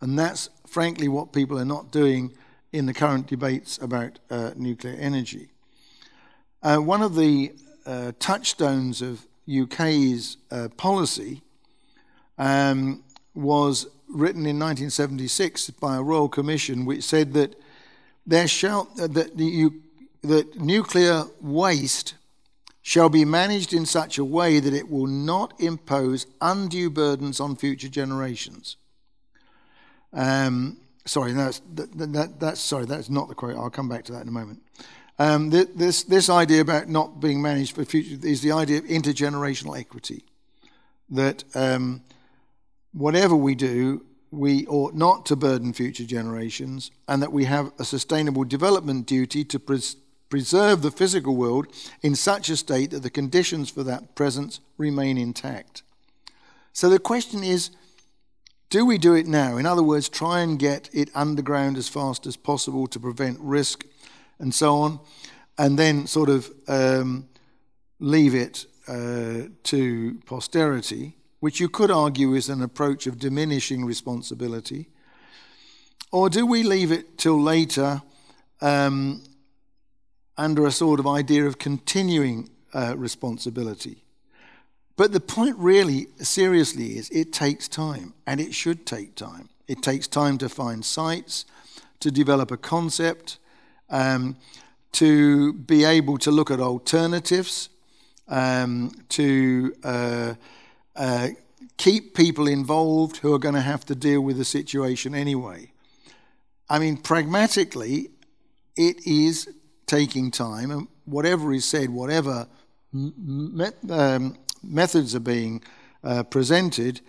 And that's frankly what people are not doing in the current debates about uh, nuclear energy. Uh, one of the uh, touchstones of UK's uh, policy um, was written in 1976 by a royal commission, which said that there shall uh, that you, that nuclear waste shall be managed in such a way that it will not impose undue burdens on future generations. Um, sorry, that's, that, that, that's sorry, that's not the quote. I'll come back to that in a moment. Um, this, this idea about not being managed for future is the idea of intergenerational equity. That um, whatever we do, we ought not to burden future generations, and that we have a sustainable development duty to pres- preserve the physical world in such a state that the conditions for that presence remain intact. So the question is do we do it now? In other words, try and get it underground as fast as possible to prevent risk and so on, and then sort of um, leave it uh, to posterity, which you could argue is an approach of diminishing responsibility? Or do we leave it till later um, under a sort of idea of continuing uh, responsibility. But the point really, seriously, is it takes time, and it should take time. It takes time to find sites, to develop a concept, um, to be able to look at alternatives, um, to uh, uh, keep people involved who are going to have to deal with the situation anyway. I mean, pragmatically, it is taking time, and whatever is said, whatever me- um, methods are being uh, presented,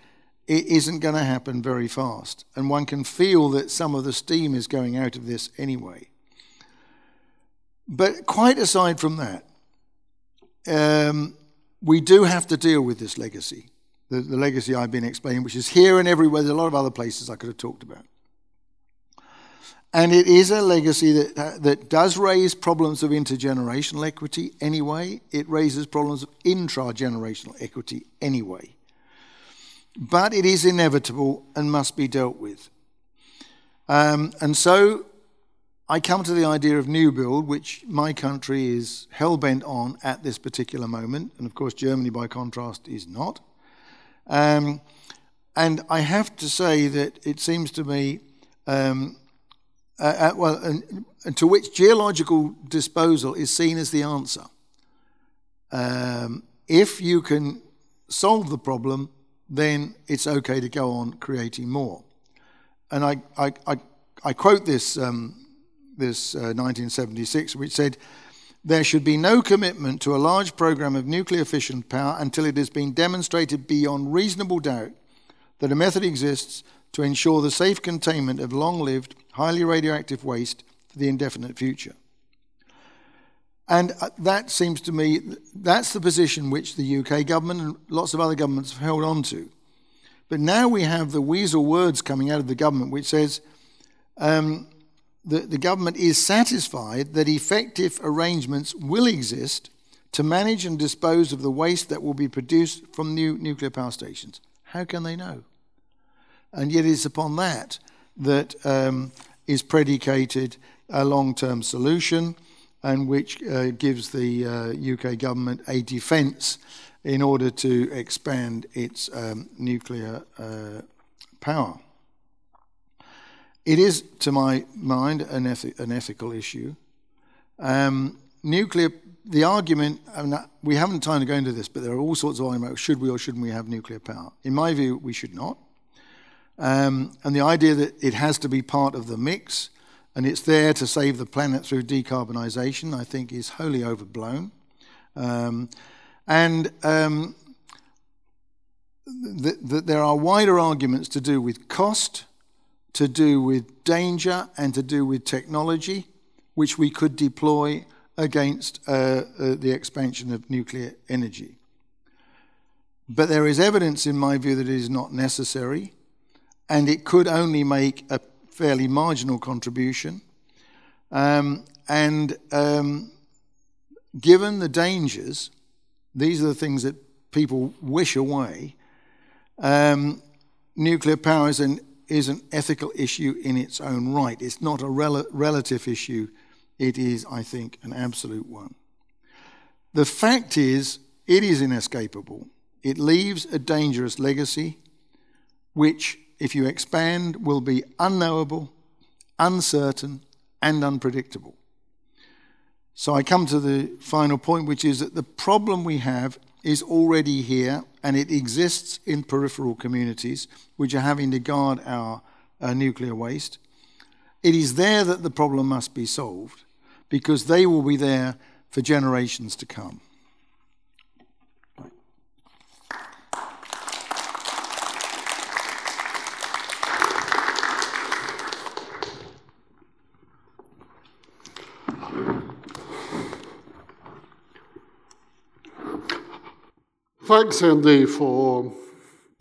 it isn't going to happen very fast. And one can feel that some of the steam is going out of this anyway. But quite aside from that, um, we do have to deal with this legacy, the, the legacy I've been explaining, which is here and everywhere. There's a lot of other places I could have talked about. And it is a legacy that, uh, that does raise problems of intergenerational equity anyway. It raises problems of intragenerational equity anyway. But it is inevitable and must be dealt with. Um, and so I come to the idea of new build, which my country is hell bent on at this particular moment. And of course, Germany, by contrast, is not. Um, and I have to say that it seems to me. Um, uh, uh, well, and, and, to which geological disposal is seen as the answer. Um, if you can solve the problem, then it's okay to go on creating more. And I, I, I, I quote this, um, this uh, 1976, which said, there should be no commitment to a large program of nuclear fission power until it has been demonstrated beyond reasonable doubt that a method exists to ensure the safe containment of long lived, highly radioactive waste for the indefinite future. And uh, that seems to me, that's the position which the UK government and lots of other governments have held on to. But now we have the weasel words coming out of the government which says um, that the government is satisfied that effective arrangements will exist to manage and dispose of the waste that will be produced from new nuclear power stations. How can they know? And yet it's upon that that um, is predicated a long term solution and which uh, gives the uh, UK government a defence in order to expand its um, nuclear uh, power. It is, to my mind, an, ethi- an ethical issue. Um, nuclear, the argument, we haven't time to go into this, but there are all sorts of arguments should we or shouldn't we have nuclear power. In my view, we should not. Um, and the idea that it has to be part of the mix and it's there to save the planet through decarbonisation, I think, is wholly overblown. Um, and um, th- there are wider arguments to do with cost, to do with danger, and to do with technology, which we could deploy against uh, uh, the expansion of nuclear energy. But there is evidence, in my view, that it is not necessary and it could only make a fairly marginal contribution. Um, and um, given the dangers, these are the things that people wish away. Um, nuclear power is an is an ethical issue in its own right. It's not a rel- relative issue, it is, I think, an absolute one. The fact is, it is inescapable. It leaves a dangerous legacy, which, if you expand, will be unknowable, uncertain, and unpredictable. So I come to the final point, which is that the problem we have is already here and it exists in peripheral communities which are having to guard our, our nuclear waste. It is there that the problem must be solved because they will be there for generations to come. Thanks, Andy, for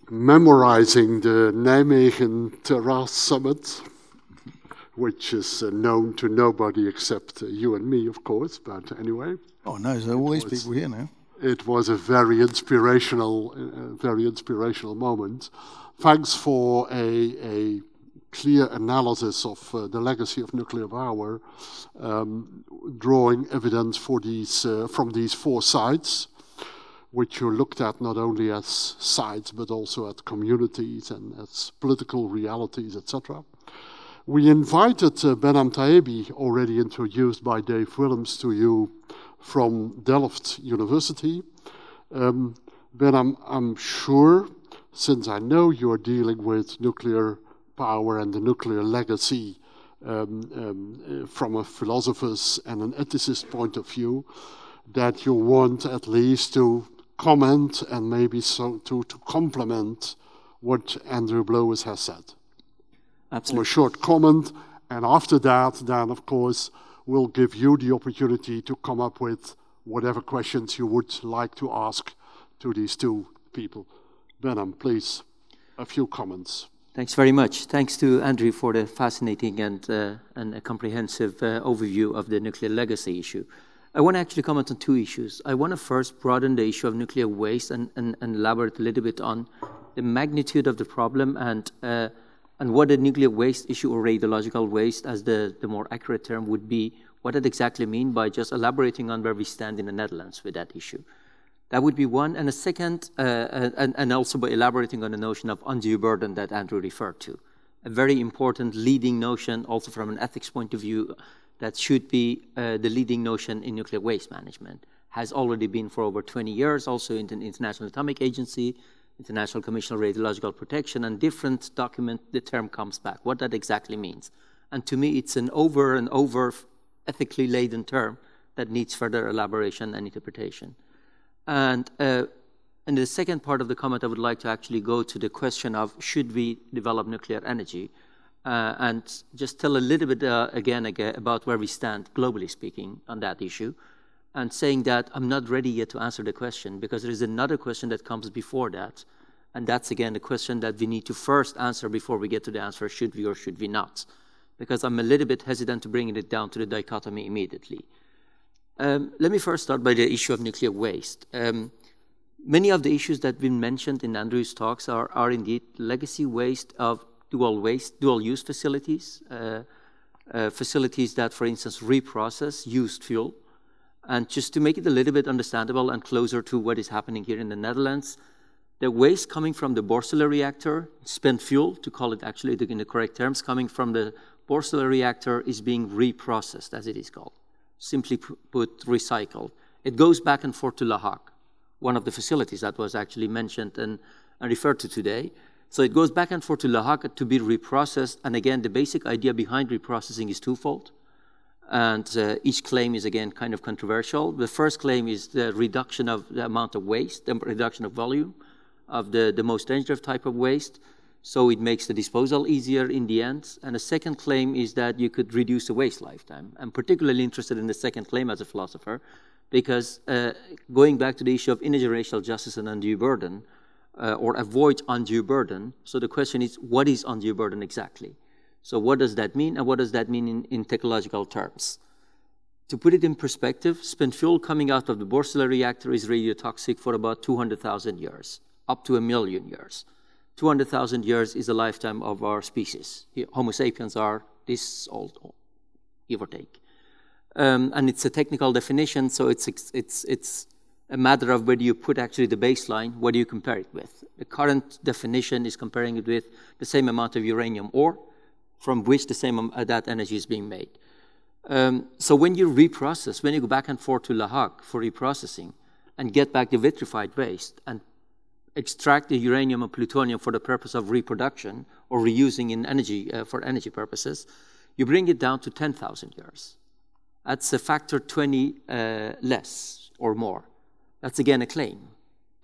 memorizing the Nijmegen Terras Summit, which is uh, known to nobody except uh, you and me, of course, but anyway. Oh, no, there are all these people here now. It was a very inspirational, uh, very inspirational moment. Thanks for a, a clear analysis of uh, the legacy of nuclear power, um, drawing evidence for these, uh, from these four sites which you looked at not only as sites but also at communities and as political realities, etc. We invited uh, Behnam Taebi, already introduced by Dave Willems to you from Delft University. Um, Behnam, I'm sure, since I know you're dealing with nuclear power and the nuclear legacy um, um, from a philosopher's and an ethicist point of view, that you want at least to comment and maybe so to, to complement what Andrew Blowers has said. Absolutely. A short comment, and after that, then of course, we'll give you the opportunity to come up with whatever questions you would like to ask to these two people. Behnam, please, a few comments. Thanks very much. Thanks to Andrew for the fascinating and, uh, and a comprehensive uh, overview of the nuclear legacy issue. I want to actually comment on two issues. I want to first broaden the issue of nuclear waste and, and, and elaborate a little bit on the magnitude of the problem and, uh, and what the nuclear waste issue or radiological waste, as the, the more accurate term would be, what it exactly mean by just elaborating on where we stand in the Netherlands with that issue. That would be one. And a second, uh, and, and also by elaborating on the notion of undue burden that Andrew referred to. A very important leading notion, also from an ethics point of view, that should be uh, the leading notion in nuclear waste management. Has already been for over 20 years, also in the International Atomic Agency, International Commission on Radiological Protection, and different document, the term comes back, what that exactly means. And to me, it's an over and over ethically laden term that needs further elaboration and interpretation. And uh, in the second part of the comment, I would like to actually go to the question of should we develop nuclear energy? Uh, and just tell a little bit uh, again, again about where we stand, globally speaking, on that issue. And saying that I'm not ready yet to answer the question because there is another question that comes before that. And that's again the question that we need to first answer before we get to the answer should we or should we not? Because I'm a little bit hesitant to bringing it down to the dichotomy immediately. Um, let me first start by the issue of nuclear waste. Um, many of the issues that have been mentioned in Andrew's talks are, are indeed legacy waste of dual waste, dual use facilities, uh, uh, facilities that, for instance, reprocess used fuel. And just to make it a little bit understandable and closer to what is happening here in the Netherlands, the waste coming from the Borssele reactor, spent fuel, to call it actually in the correct terms, coming from the Borssele reactor is being reprocessed, as it is called. Simply put, recycled. It goes back and forth to La Hague, one of the facilities that was actually mentioned and, and referred to today. So it goes back and forth to La Hague to be reprocessed. And again, the basic idea behind reprocessing is twofold. And uh, each claim is again kind of controversial. The first claim is the reduction of the amount of waste, the reduction of volume of the, the most dangerous type of waste. So it makes the disposal easier in the end. And the second claim is that you could reduce the waste lifetime. I'm particularly interested in the second claim as a philosopher because uh, going back to the issue of intergenerational justice and undue burden, uh, or avoid undue burden. So the question is, what is undue burden exactly? So what does that mean, and what does that mean in, in technological terms? To put it in perspective, spent fuel coming out of the Borssele reactor is radiotoxic for about 200,000 years, up to a million years. 200,000 years is the lifetime of our species. Homo sapiens are this old, give or take. Um, and it's a technical definition, so it's, it's, it's a matter of where do you put actually the baseline, what do you compare it with. The current definition is comparing it with the same amount of uranium ore from which the same uh, that energy is being made. Um, so when you reprocess, when you go back and forth to La Hague for reprocessing and get back the vitrified waste and extract the uranium and plutonium for the purpose of reproduction or reusing in energy uh, for energy purposes, you bring it down to 10,000 years. That's a factor 20 uh, less or more. That's again a claim.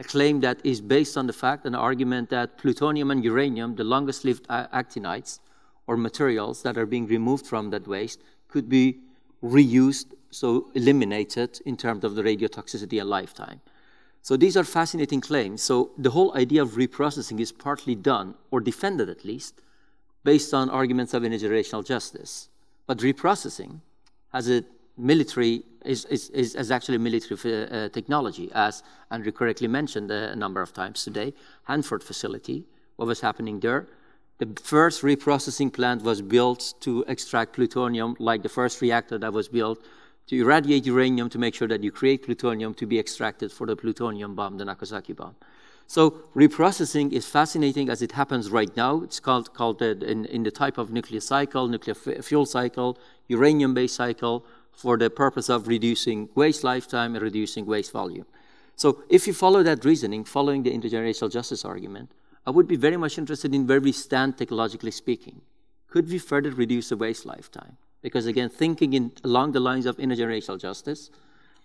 A claim that is based on the fact, an argument that plutonium and uranium, the longest lived actinides or materials that are being removed from that waste, could be reused, so eliminated in terms of the radiotoxicity and lifetime. So these are fascinating claims. So the whole idea of reprocessing is partly done, or defended at least, based on arguments of intergenerational justice. But reprocessing has a military is, is, is, actually military uh, technology, as Andrew correctly mentioned a number of times today. Hanford facility, what was happening there? The first reprocessing plant was built to extract plutonium, like the first reactor that was built to irradiate uranium to make sure that you create plutonium to be extracted for the plutonium bomb, the Nagasaki bomb. So reprocessing is fascinating as it happens right now. It's called, called uh, in, in the type of nuclear cycle, nuclear fuel cycle, uranium-based cycle, for the purpose of reducing waste lifetime and reducing waste volume. So if you follow that reasoning, following the intergenerational justice argument, I would be very much interested in where we stand technologically speaking. Could we further reduce the waste lifetime? Because again, thinking in, along the lines of intergenerational justice,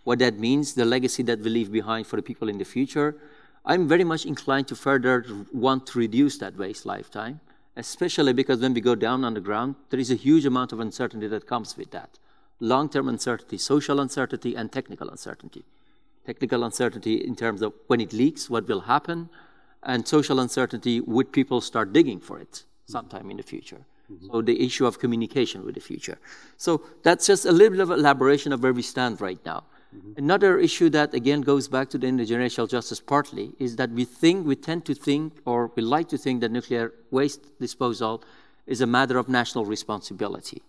what that means, the legacy that we leave behind for the people in the future, I'm very much inclined to further want to reduce that waste lifetime, especially because when we go down on the ground, there is a huge amount of uncertainty that comes with that long term uncertainty, social uncertainty, and technical uncertainty. Technical uncertainty in terms of when it leaks, what will happen, and social uncertainty, would people start digging for it sometime in the future? Mm-hmm. So the issue of communication with the future. So that's just a little bit of elaboration of where we stand right now. Mm-hmm. Another issue that again goes back to the intergenerational justice partly is that we think, we tend to think, or we like to think that nuclear waste disposal is a matter of national responsibility.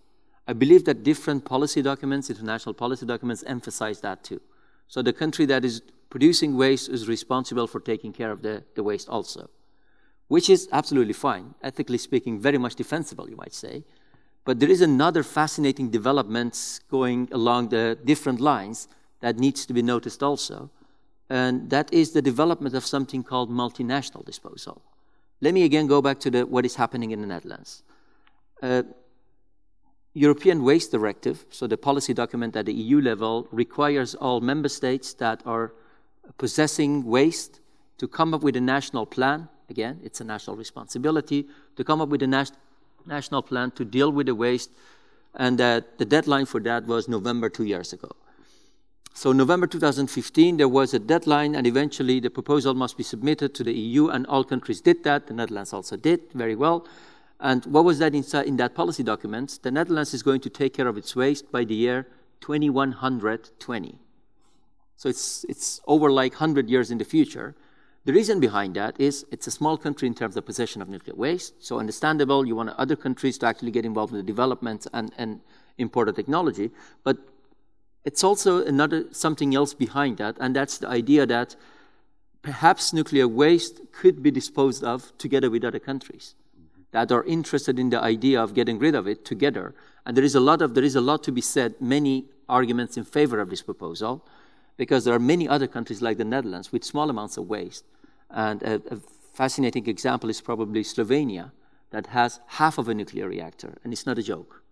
I believe that different policy documents, international policy documents, emphasize that too. So the country that is producing waste is responsible for taking care of the, the waste also, which is absolutely fine, ethically speaking, very much defensible, you might say. But there is another fascinating development going along the different lines that needs to be noticed also, and that is the development of something called multinational disposal. Let me again go back to the, what is happening in the Netherlands. Uh, European Waste Directive, so the policy document at the EU level, requires all member states that are possessing waste to come up with a national plan. Again, it's a national responsibility to come up with a nas- national plan to deal with the waste. And that the deadline for that was November two years ago. So, November 2015, there was a deadline, and eventually the proposal must be submitted to the EU, and all countries did that. The Netherlands also did very well. And what was that in that policy document? The Netherlands is going to take care of its waste by the year 2120. So it's, it's over like 100 years in the future. The reason behind that is it's a small country in terms of possession of nuclear waste. So understandable, you want other countries to actually get involved in the development and, and import the technology. But it's also another something else behind that, and that's the idea that perhaps nuclear waste could be disposed of together with other countries that are interested in the idea of getting rid of it together. And there is a lot of there is a lot to be said, many arguments in favor of this proposal, because there are many other countries like the Netherlands with small amounts of waste. And a, a fascinating example is probably Slovenia, that has half of a nuclear reactor, and it's not a joke.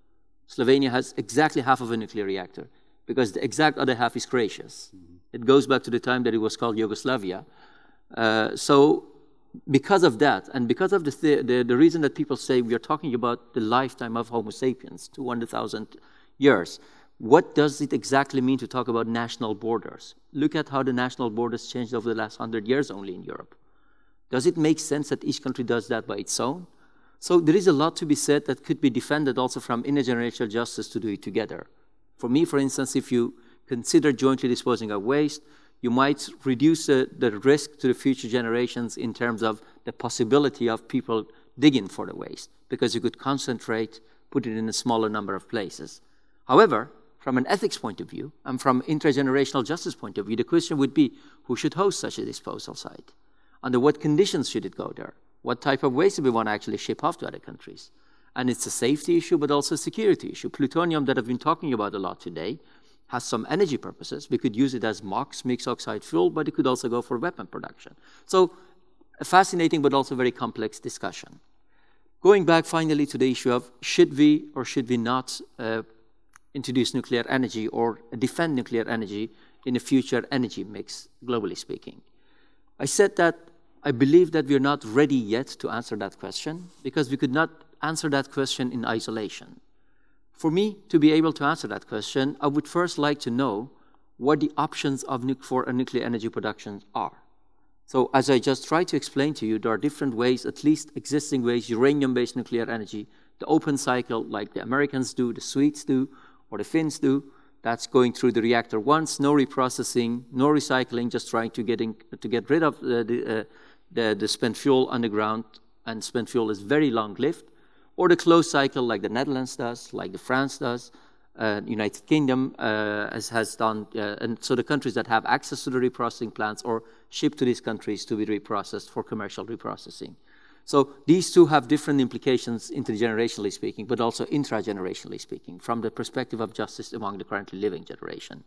Slovenia has exactly half of a nuclear reactor because the exact other half is Croatia's. Mm-hmm. It goes back to the time that it was called Yugoslavia. Uh, so because of that, and because of the, th- the, the, reason that people say we are talking about the lifetime of Homo sapiens, 200,000 years, what does it exactly mean to talk about national borders? Look at how the national borders changed over the last 100 years only in Europe. Does it make sense that each country does that by its own? So there is a lot to be said that could be defended also from intergenerational justice to do it together. For me, for instance, if you consider jointly disposing of waste, you might reduce the, the risk to the future generations in terms of the possibility of people digging for the waste because you could concentrate, put it in a smaller number of places. However, from an ethics point of view and from intergenerational justice point of view, the question would be who should host such a disposal site? Under what conditions should it go there? What type of waste do we want to actually ship off to other countries? And it's a safety issue, but also a security issue. Plutonium that I've been talking about a lot today has some energy purposes. We could use it as MOX, mixed oxide fuel, but it could also go for weapon production. So a fascinating but also very complex discussion. Going back finally to the issue of should we or should we not uh, introduce nuclear energy or defend nuclear energy in a future energy mix, globally speaking. I said that I believe that we're not ready yet to answer that question because we could not answer that question in isolation. For me to be able to answer that question, I would first like to know what the options of for nuclear energy production are. So, as I just tried to explain to you, there are different ways, at least existing ways, uranium based nuclear energy, the open cycle, like the Americans do, the Swedes do, or the Finns do. That's going through the reactor once, no reprocessing, no recycling, just trying to, getting, to get rid of the, the, uh, the, the spent fuel underground, and spent fuel is very long lived. Or the closed cycle, like the Netherlands does, like the France does, uh, United Kingdom uh, has, has, done, uh, and so the countries that have access to the reprocessing plants or ship to these countries to be reprocessed for commercial reprocessing. So these two have different implications intergenerationally speaking, but also intragenerationally speaking, from the perspective of justice among the currently living generation.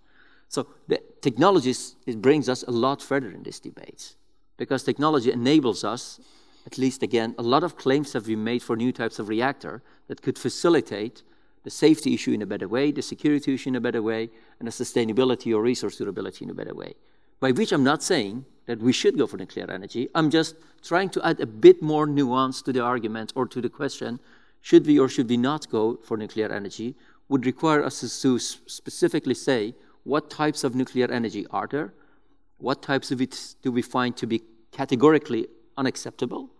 So the technologies it brings us a lot further in these debates, because technology enables us, at least again, a lot of claims have been made for new types of reactor that could facilitate the safety issue in a better way, the security issue in a better way, and the sustainability or resource durability in a better way. By which I'm not saying that we should go for nuclear energy. I'm just trying to add a bit more nuance to the argument or to the question should we or should we not go for nuclear energy would require us to specifically say what types of nuclear energy are there, what types of it do we find to be categorically unacceptable,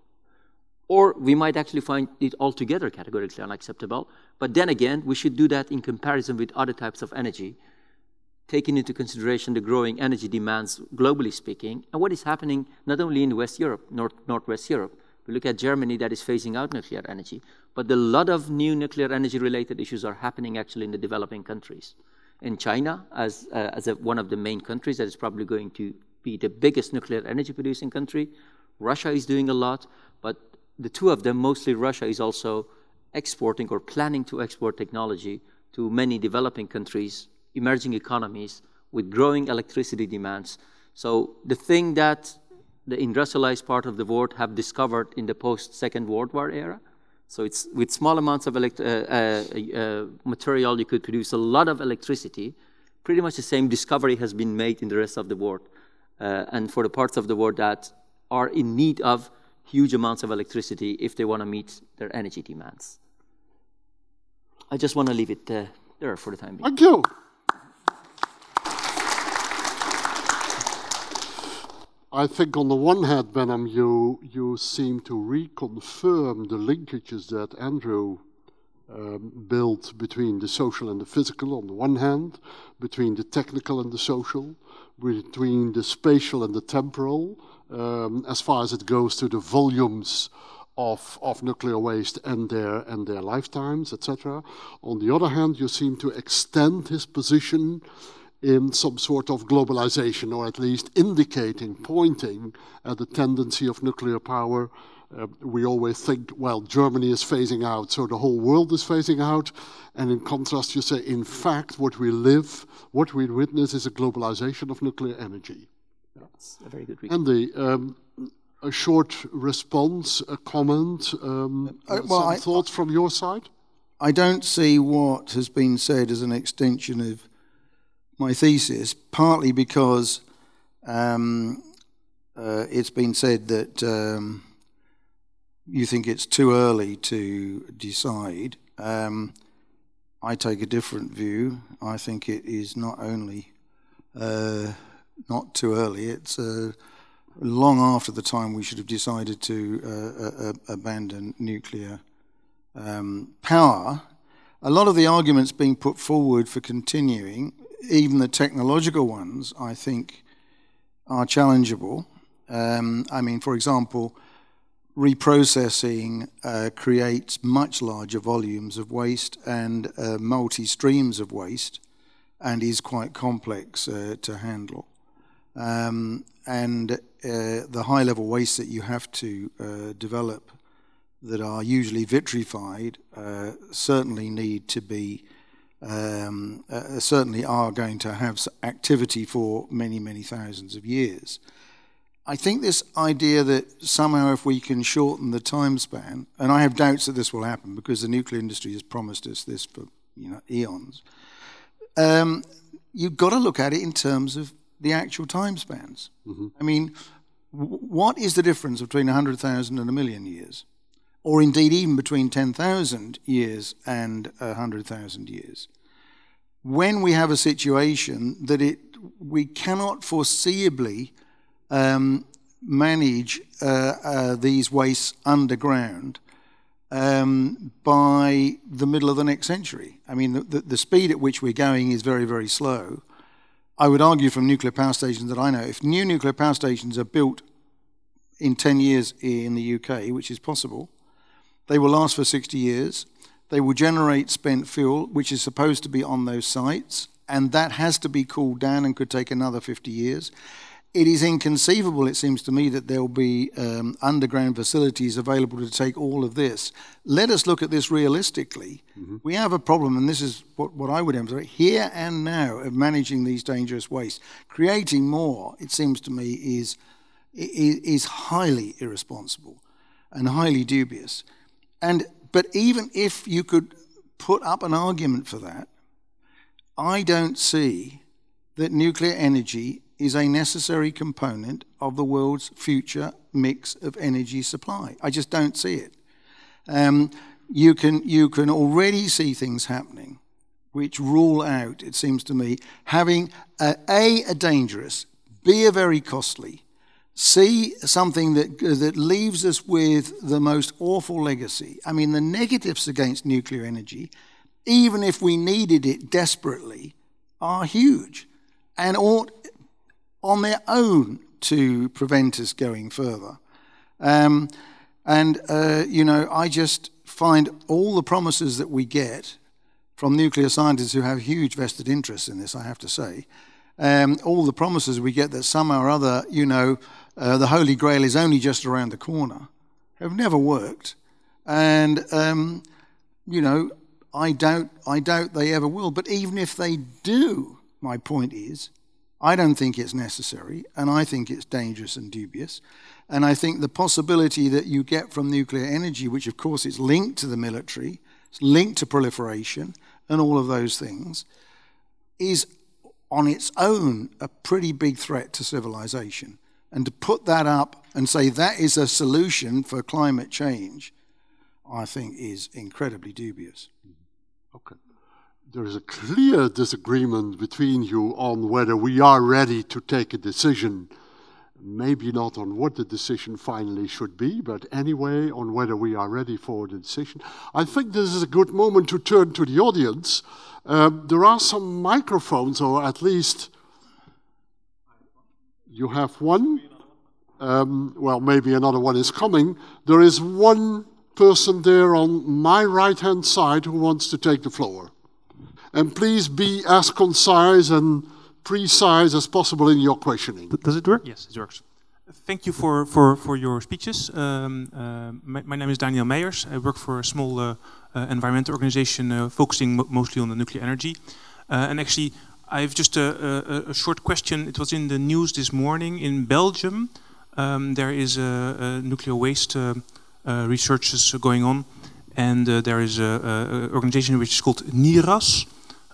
or we might actually find it altogether categorically unacceptable. But then again, we should do that in comparison with other types of energy taking into consideration the growing energy demands globally speaking, and what is happening not only in West Europe, North, Northwest Europe. We look at Germany that is phasing out nuclear energy, but a lot of new nuclear energy related issues are happening actually in the developing countries. In China, as, uh, as a, one of the main countries that is probably going to be the biggest nuclear energy producing country, Russia is doing a lot, the two of them, mostly Russia, is also exporting or planning to export technology to many developing countries emerging economies with growing electricity demands. So the thing that the industrialized part of the world have discovered in the post-Second World War era, so it's with small amounts of elect- uh, uh, uh, material, you could produce a lot of electricity. Pretty much the same discovery has been made in the rest of the world. Uh, and for the parts of the world that are in need of huge amounts of electricity if they want to meet their energy demands. I just want to leave it uh, there for the time being. Thank you. I think on the one hand, Behnam, you, you seem to reconfirm the linkages that Andrew um, built between the social and the physical on the one hand, between the technical and the social, between the spatial and the temporal, um, as far as it goes to the volumes of, of nuclear waste and their, and their lifetimes, etc. On the other hand, you seem to extend his position in some sort of globalization, or at least indicating, pointing at the tendency of nuclear power. Uh, we always think, well, Germany is phasing out, so the whole world is phasing out. And in contrast, you say, in fact, what we live, what we witness is a globalization of nuclear energy. That's a very good reason. Andy, um, a short response, a comment, um, uh, well, some I, thoughts from your side? I don't see what has been said as an extension of my thesis, partly because um, uh, it's been said that um, you think it's too early to decide. Um, I take a different view. I think it is not only uh, not too early, it's uh, long after the time we should have decided to uh, uh, abandon nuclear um, power. A lot of the arguments being put forward for continuing even the technological ones, I think, are challengeable. Um, I mean, for example, reprocessing uh, creates much larger volumes of waste and uh, multi streams of waste and is quite complex uh, to handle. Um, and uh, the high level waste that you have to uh, develop that are usually vitrified uh, certainly need to be. Um, certainly are going to have activity for many, many thousands of years. I think this idea that somehow if we can shorten the time span, and I have doubts that this will happen because the nuclear industry has promised us this for you know eons. Um, you've got to look at it in terms of the actual time spans. Mm-hmm. I mean, w- what is the difference between 100,000 and a million years? Or indeed, even between 10,000 years and 100,000 years? When we have a situation that it, we cannot foreseeably um, manage uh, uh, these wastes underground um, by the middle of the next century. I mean, the, the, speed at which we're going is very, very slow. I would argue from nuclear power stations that I know, if new nuclear power stations are built in 10 years in the UK, which is possible, they will last for 60 years. They will generate spent fuel, which is supposed to be on those sites, and that has to be cooled down and could take another 50 years it is inconceivable, it seems to me, that there will be um, underground facilities available to take all of this. Let us look at this realistically. Mm-hmm. We have a problem, and this is what, what I would emphasize here and now of managing these dangerous wastes. Creating more, it seems to me, is, is, is highly irresponsible and highly dubious. And, but even if you could put up an argument for that, I don't see that nuclear energy is a necessary component of the world's future mix of energy supply. I just don't see it. Um, you, can, you can already see things happening which rule out, it seems to me, having a, a, a dangerous, b, a very costly, c, something that, that leaves us with the most awful legacy. I mean, the negatives against nuclear energy, even if we needed it desperately, are huge and ought on their own to prevent us going further. Um, and, uh, you know, I just find all the promises that we get from nuclear scientists who have huge vested interests in this, I have to say, um, all the promises we get that somehow or other, you know, uh, the Holy Grail is only just around the corner, have never worked. And, um, you know, I doubt, I doubt they ever will. But even if they do, my point is, I don't think it's necessary, and I think it's dangerous and dubious. And I think the possibility that you get from nuclear energy, which of course is linked to the military, it's linked to proliferation, and all of those things, is on its own a pretty big threat to civilization. And to put that up and say that is a solution for climate change, I think is incredibly dubious. Mm-hmm. Okay there is a clear disagreement between you on whether we are ready to take a decision. Maybe not on what the decision finally should be, but anyway, on whether we are ready for the decision. I think this is a good moment to turn to the audience. Um, there are some microphones, or at least you have one. Um, well, maybe another one is coming. There is one person there on my right hand side who wants to take the floor. And please be as concise and precise as possible in your questioning. Does it work? Yes, it works. Thank you for, for, for your speeches. Um, uh, my, my, name is Daniel Meijers. I work for a small uh, uh, environmental organization uh, focusing mo mostly on the nuclear energy. Uh, and actually, I have just a, a, a, short question. It was in the news this morning in Belgium. Um, there is a, a nuclear waste uh, researches going on, and there is an organization which is called NIRAS.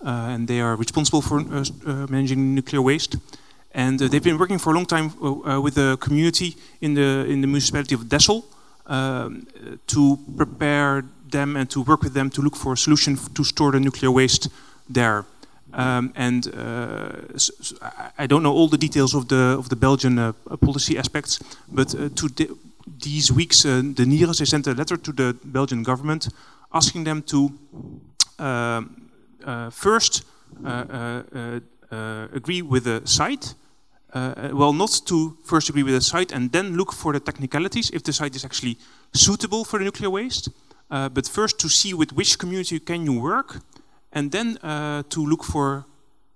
Uh, and they are responsible for uh, uh, managing nuclear waste. And they've been working for a long time with the community in the in the municipality of Dessel um, to prepare them and to work with them to look for a solution to store the nuclear waste there. Um, and uh, so, I don't know all the details of the of the Belgian uh, policy aspects, but uh, to these weeks, the NIRAS they sent a letter to the Belgian government asking them to um, first uh, uh, agree with the site uh, well, not to first agree with the site and then look for the technicalities if the site is actually suitable for the nuclear waste, uh, but first to see with which community can you work, and then uh, to look for.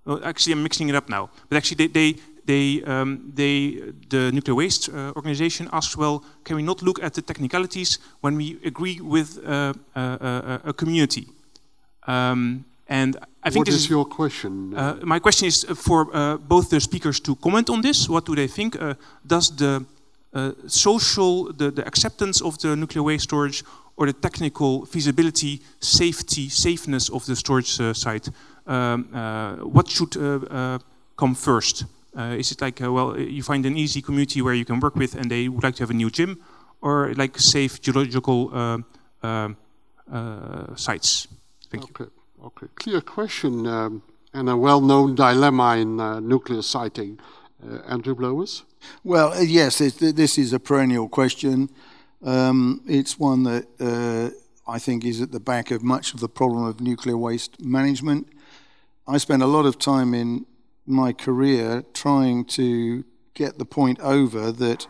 Well, actually, I'm mixing it up now. But actually, they, they they, um, they, the nuclear waste uh, organization asks, well, can we not look at the technicalities when we agree with uh, uh, uh a community? Um, and I think what is, is your question? Uh, my question is for uh, both the speakers to comment on this. What do they think? does the social, the, the acceptance of the nuclear waste storage or the technical feasibility, safety, safeness of the storage site, um, what should come first? Uh, is it like, uh, well, you find an easy community where you can work with and they would like to have a new gym, or like safe geological uh, sites? Thank okay. you. Okay, clear question um, and a well-known dilemma in nuclear siting. Andrew Blowers? Well, yes, this is a perennial question. Um, it's one that uh, I think is at the back of much of the problem of nuclear waste management. I spent a lot of time in my career trying to get the point over that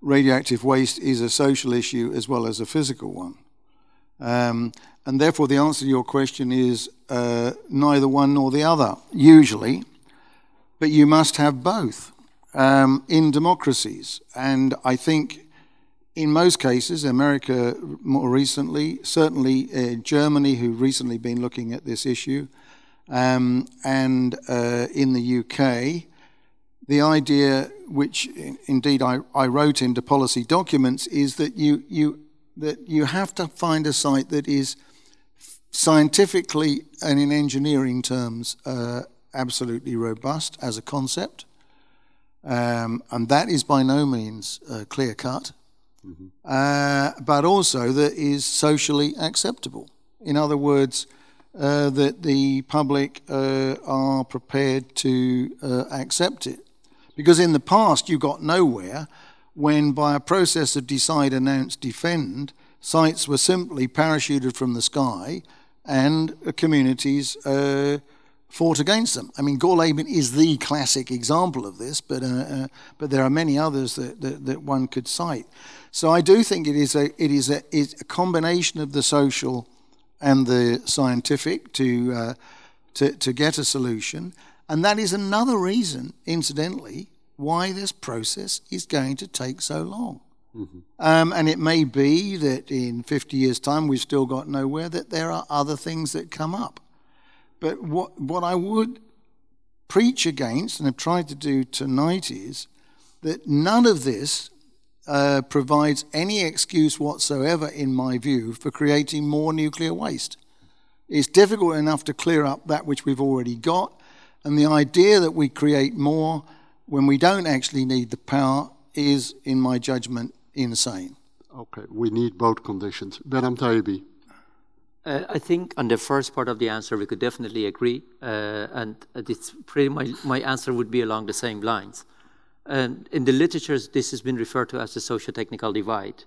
radioactive waste is a social issue as well as a physical one. Um, and therefore, the answer to your question is uh, neither one nor the other, usually, but you must have both um, in democracies. And I think in most cases, America more recently, certainly uh, Germany, who recently been looking at this issue, um, and uh, in the UK, the idea, which indeed I, I wrote into policy documents, is that you, you, that you have to find a site that is scientifically and in engineering terms uh, absolutely robust as a concept. Um, and that is by no means uh, clear cut, mm-hmm. uh, but also that is socially acceptable. In other words, uh, that the public uh, are prepared to uh, accept it. Because in the past, you got nowhere when, by a process of decide, announce, defend, sites were simply parachuted from the sky and communities uh, fought against them. I mean, Gorleben is the classic example of this, but, uh, uh, but there are many others that, that, that, one could cite. So I do think it is a, it is a, it's a combination of the social and the scientific to, uh, to, to get a solution. And that is another reason, incidentally, why this process is going to take so long. Mm-hmm. Um, and it may be that in 50 years' time we've still got nowhere, that there are other things that come up. But what, what I would preach against and have tried to do tonight is that none of this uh, provides any excuse whatsoever, in my view, for creating more nuclear waste. It's difficult enough to clear up that which we've already got, and the idea that we create more when we don't actually need the power is, in my judgment, insane. Okay, we need both conditions. Behnam Taebi. Uh, I think on the first part of the answer, we could definitely agree, uh, and it's pretty much my answer would be along the same lines. Um, in the literature, this has been referred to as the socio-technical divide.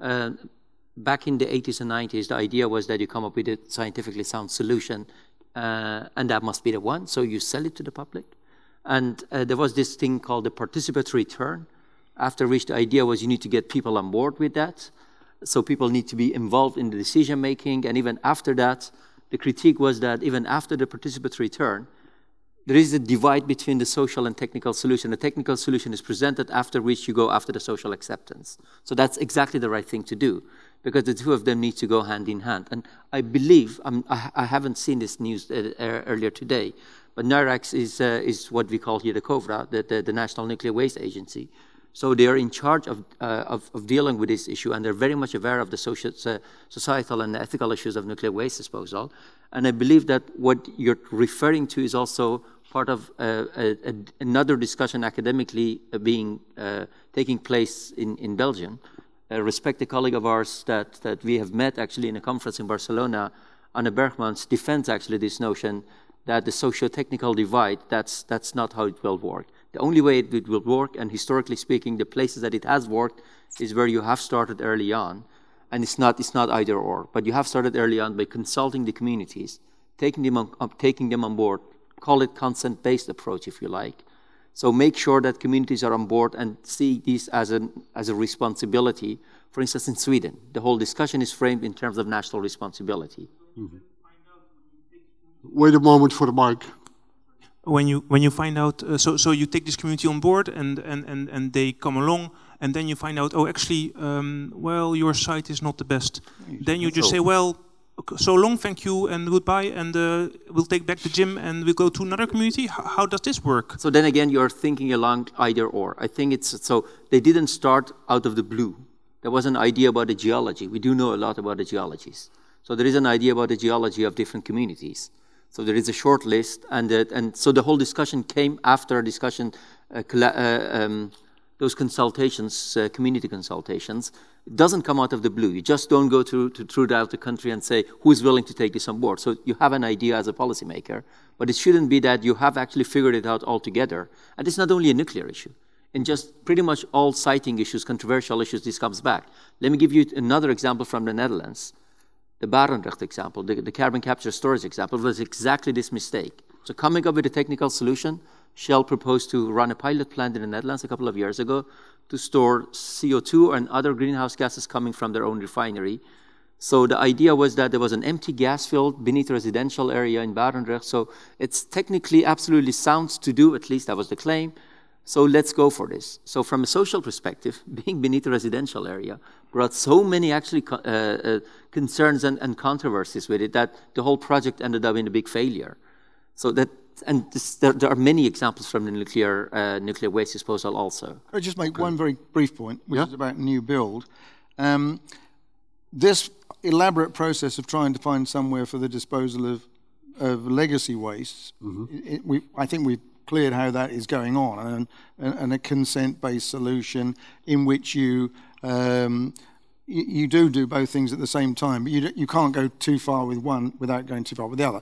Um, back in the 80s and 90s, the idea was that you come up with a scientifically sound solution, uh, and that must be the one. So you sell it to the public. And uh, there was this thing called the participatory turn, after which the idea was you need to get people on board with that. So people need to be involved in the decision making. And even after that, the critique was that even after the participatory turn, there is a divide between the social and technical solution. The technical solution is presented, after which you go after the social acceptance. So that's exactly the right thing to do, because the two of them need to go hand in hand. And I believe, um, I, I, haven't seen this news uh, uh, earlier today, but NIRAS is, uh, is what we call here the COVRA, the, the, the, National Nuclear Waste Agency. So they are in charge of, uh, of, of, dealing with this issue, and they're very much aware of the social, uh, societal and ethical issues of nuclear waste disposal. And I believe that what you're referring to is also part of uh, a, a, another discussion academically being uh, taking place in, in Belgium. A respected colleague of ours that, that we have met actually in a conference in Barcelona, Anne Bergmans, defends actually this notion that the socio-technical divide, that's, that's not how it will work. The only way it will work, and historically speaking, the places that it has worked is where you have started early on. And it's not, it's not either or, but you have started early on by consulting the communities, taking them on, taking them on board, call it consent-based approach, if you like, So make sure that communities are on board and see this as, an, as a responsibility. For instance, in Sweden, the whole discussion is framed in terms of national responsibility. Mm-hmm. Wait a moment for the mic. When you when you find out, uh, so so you take this community on board and and and and they come along, and then you find out, oh, actually, um, well, your site is not the best. Then you just say, well, so long, thank you, and goodbye, and uh, we'll take back the gym and we'll go to another community? H how does this work? So then again, you're thinking along either or. I think it's so they didn't start out of the blue. There was an idea about the geology. We do know a lot about the geologies. So there is an idea about the geology of different communities. So there is a short list, and uh, and so the whole discussion came after a discussion, uh, uh um, those consultations, uh, community consultations, it doesn't come out of the blue. You just don't go through, to, throughout the country and say, who is willing to take this on board? So you have an idea as a policymaker, but it shouldn't be that you have actually figured it out altogether. And it's not only a nuclear issue. In just pretty much all siting issues, controversial issues, this comes back. Let me give you another example from the Netherlands. The Barendrecht example, the, the carbon capture storage example, was exactly this mistake. So coming up with a technical solution, Shell proposed to run a pilot plant in the Netherlands a couple of years ago to store CO2 and other greenhouse gases coming from their own refinery. So the idea was that there was an empty gas field beneath a residential area in Barendrecht. So it's technically absolutely sound to do, at least that was the claim. So let's go for this. So from a social perspective, being beneath a residential area brought so many actually uh, uh, concerns and, and controversies with it that the whole project ended up in a big failure. So that and this, there, there, are many examples from the nuclear uh, nuclear waste disposal also. I just make one very brief point, which yeah. is about new build. Um, this elaborate process of trying to find somewhere for the disposal of, of legacy wastes, mm-hmm. it, we, I think we've cleared how that is going on, and, and, a consent-based solution in which you um, you, do do both things at the same time, but you, you can't go too far with one without going too far with the other.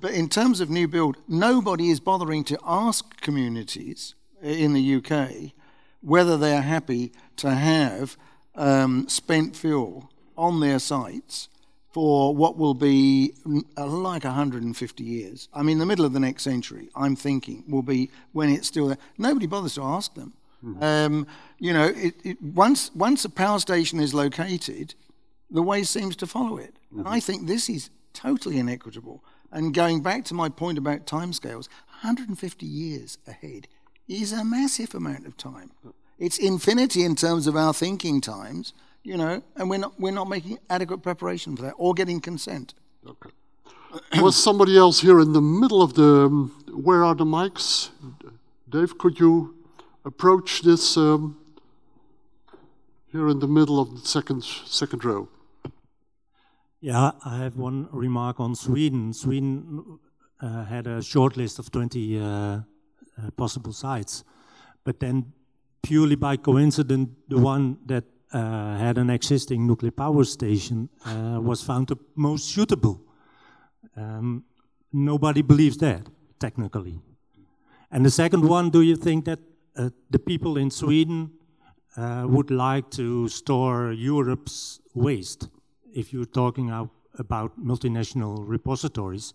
But in terms of new build, nobody is bothering to ask communities in the UK whether they're happy to have um, spent fuel on their sites for what will be uh, like 150 years. I mean, the middle of the next century, I'm thinking, will be when it's still there. Nobody bothers to ask them. Mm-hmm. Um, you know, it, it, once, once a power station is located, the way seems to follow it. Mm-hmm. And I think this is totally inequitable. And going back to my point about timescales, 150 years ahead is a massive amount of time. It's infinity in terms of our thinking times, you know, and we're not, we're not making adequate preparation for that or getting consent. Okay. Was somebody else here in the middle of the. Um, where are the mics? Dave, could you approach this um, here in the middle of the second, second row. Yeah, I have one remark on Sweden. Sweden uh, had a short list of 20 uh, uh, possible sites, but then purely by coincidence, the one that uh, had an existing nuclear power station uh, was found the most suitable. Um, nobody believes that, technically. And the second one, do you think that uh, the people in Sweden uh, would like to store Europe's waste, if you're talking about multinational repositories,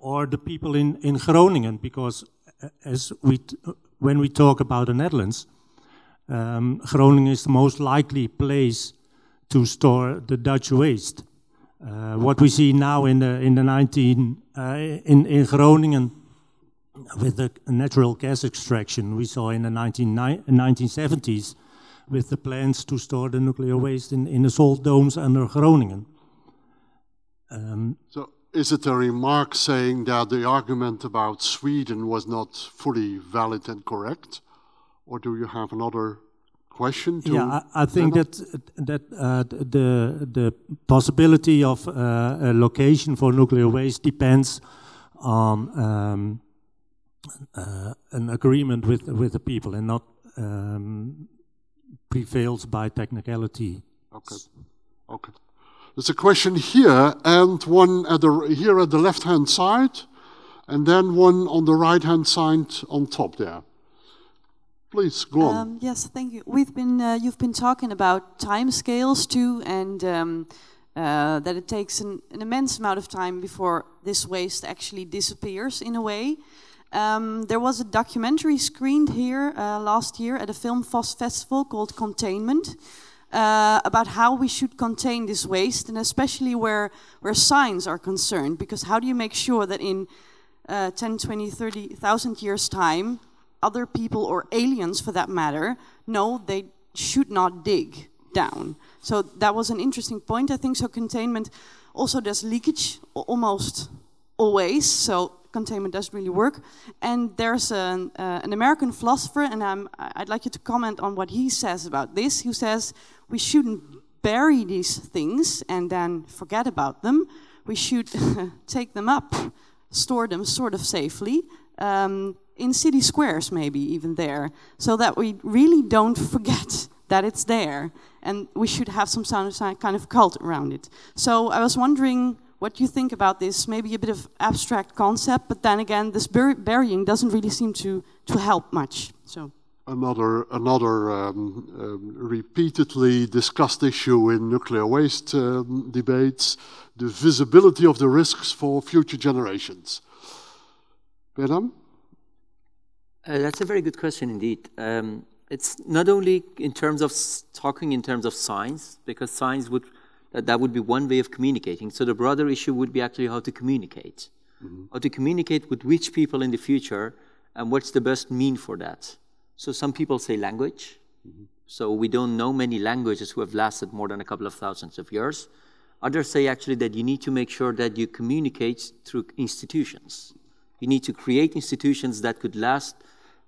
or the people in, in Groningen, because uh, as we when we talk about the Netherlands, um, Groningen is the most likely place to store the Dutch waste. Uh, what we see now in the in the 19 uh, in in Groningen with the natural gas extraction we saw in the 19, 1970s with the plans to store the nuclear waste in, in the salt domes under Groningen. Um, so is it a remark saying that the argument about Sweden was not fully valid and correct? Or do you have another question? yeah, I, I think that that uh, the the possibility of uh, a location for nuclear waste depends on um, uh, an agreement with with the people and not um, prevails by technicality. Okay. Okay. There's a question here and one at the here at the left hand side, and then one on the right hand side on top there. Please go on. Um, yes, thank you. We've been uh, you've been talking about time scales too, and um, uh, that it takes an, an immense amount of time before this waste actually disappears in a way. Um, there was a documentary screened here uh, last year at a film festival called Containment. Uh, about how we should contain this waste, and especially where, where signs are concerned. Because how do you make sure that in uh, 10, 20, 30,000 years' time, other people or aliens for that matter know they should not dig down? So that was an interesting point, I think. So, containment also does leakage almost always. So, containment doesn't really work. And there's an, uh, an American philosopher, and I'm, I'd like you to comment on what he says about this. He says we shouldn't bury these things and then forget about them. We should take them up, store them sort of safely. Um, in city squares, maybe even there, so that we really don't forget that it's there, and we should have some kind of cult around it. So I was wondering what you think about this. Maybe a bit of abstract concept, but then again, this bur burying doesn't really seem to to help much. So another another um, um, repeatedly discussed issue in nuclear waste um, debates: the visibility of the risks for future generations. Behnam? Uh, that's a very good question indeed. Um, it's not only in terms of talking in terms of science, because science would that, that would be one way of communicating. So the broader issue would be actually how to communicate, mm-hmm. how to communicate with which people in the future, and what's the best mean for that. So some people say language. Mm-hmm. So we don't know many languages who have lasted more than a couple of thousands of years. Others say actually that you need to make sure that you communicate through institutions. You need to create institutions that could last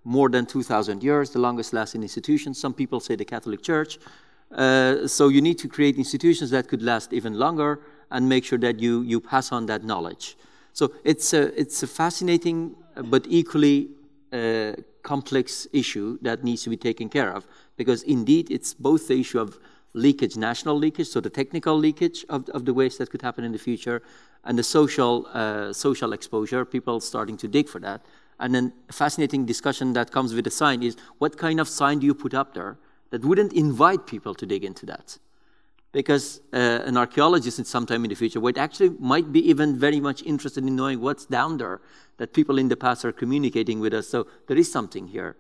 more than 2,000 years, the longest lasting institution. Some people say the Catholic Church. Uh, so you need to create institutions that could last even longer and make sure that you, you pass on that knowledge. So it's a, it's a fascinating but equally uh, complex issue that needs to be taken care of because indeed it's both the issue of leakage, national leakage, so the technical leakage of, of the waste that could happen in the future, and the social, uh, social exposure, people starting to dig for that. And then a fascinating discussion that comes with a sign is what kind of sign do you put up there that wouldn't invite people to dig into that? Because uh, an archaeologist in some time in the future would actually might be even very much interested in knowing what's down there that people in the past are communicating with us. So there is something here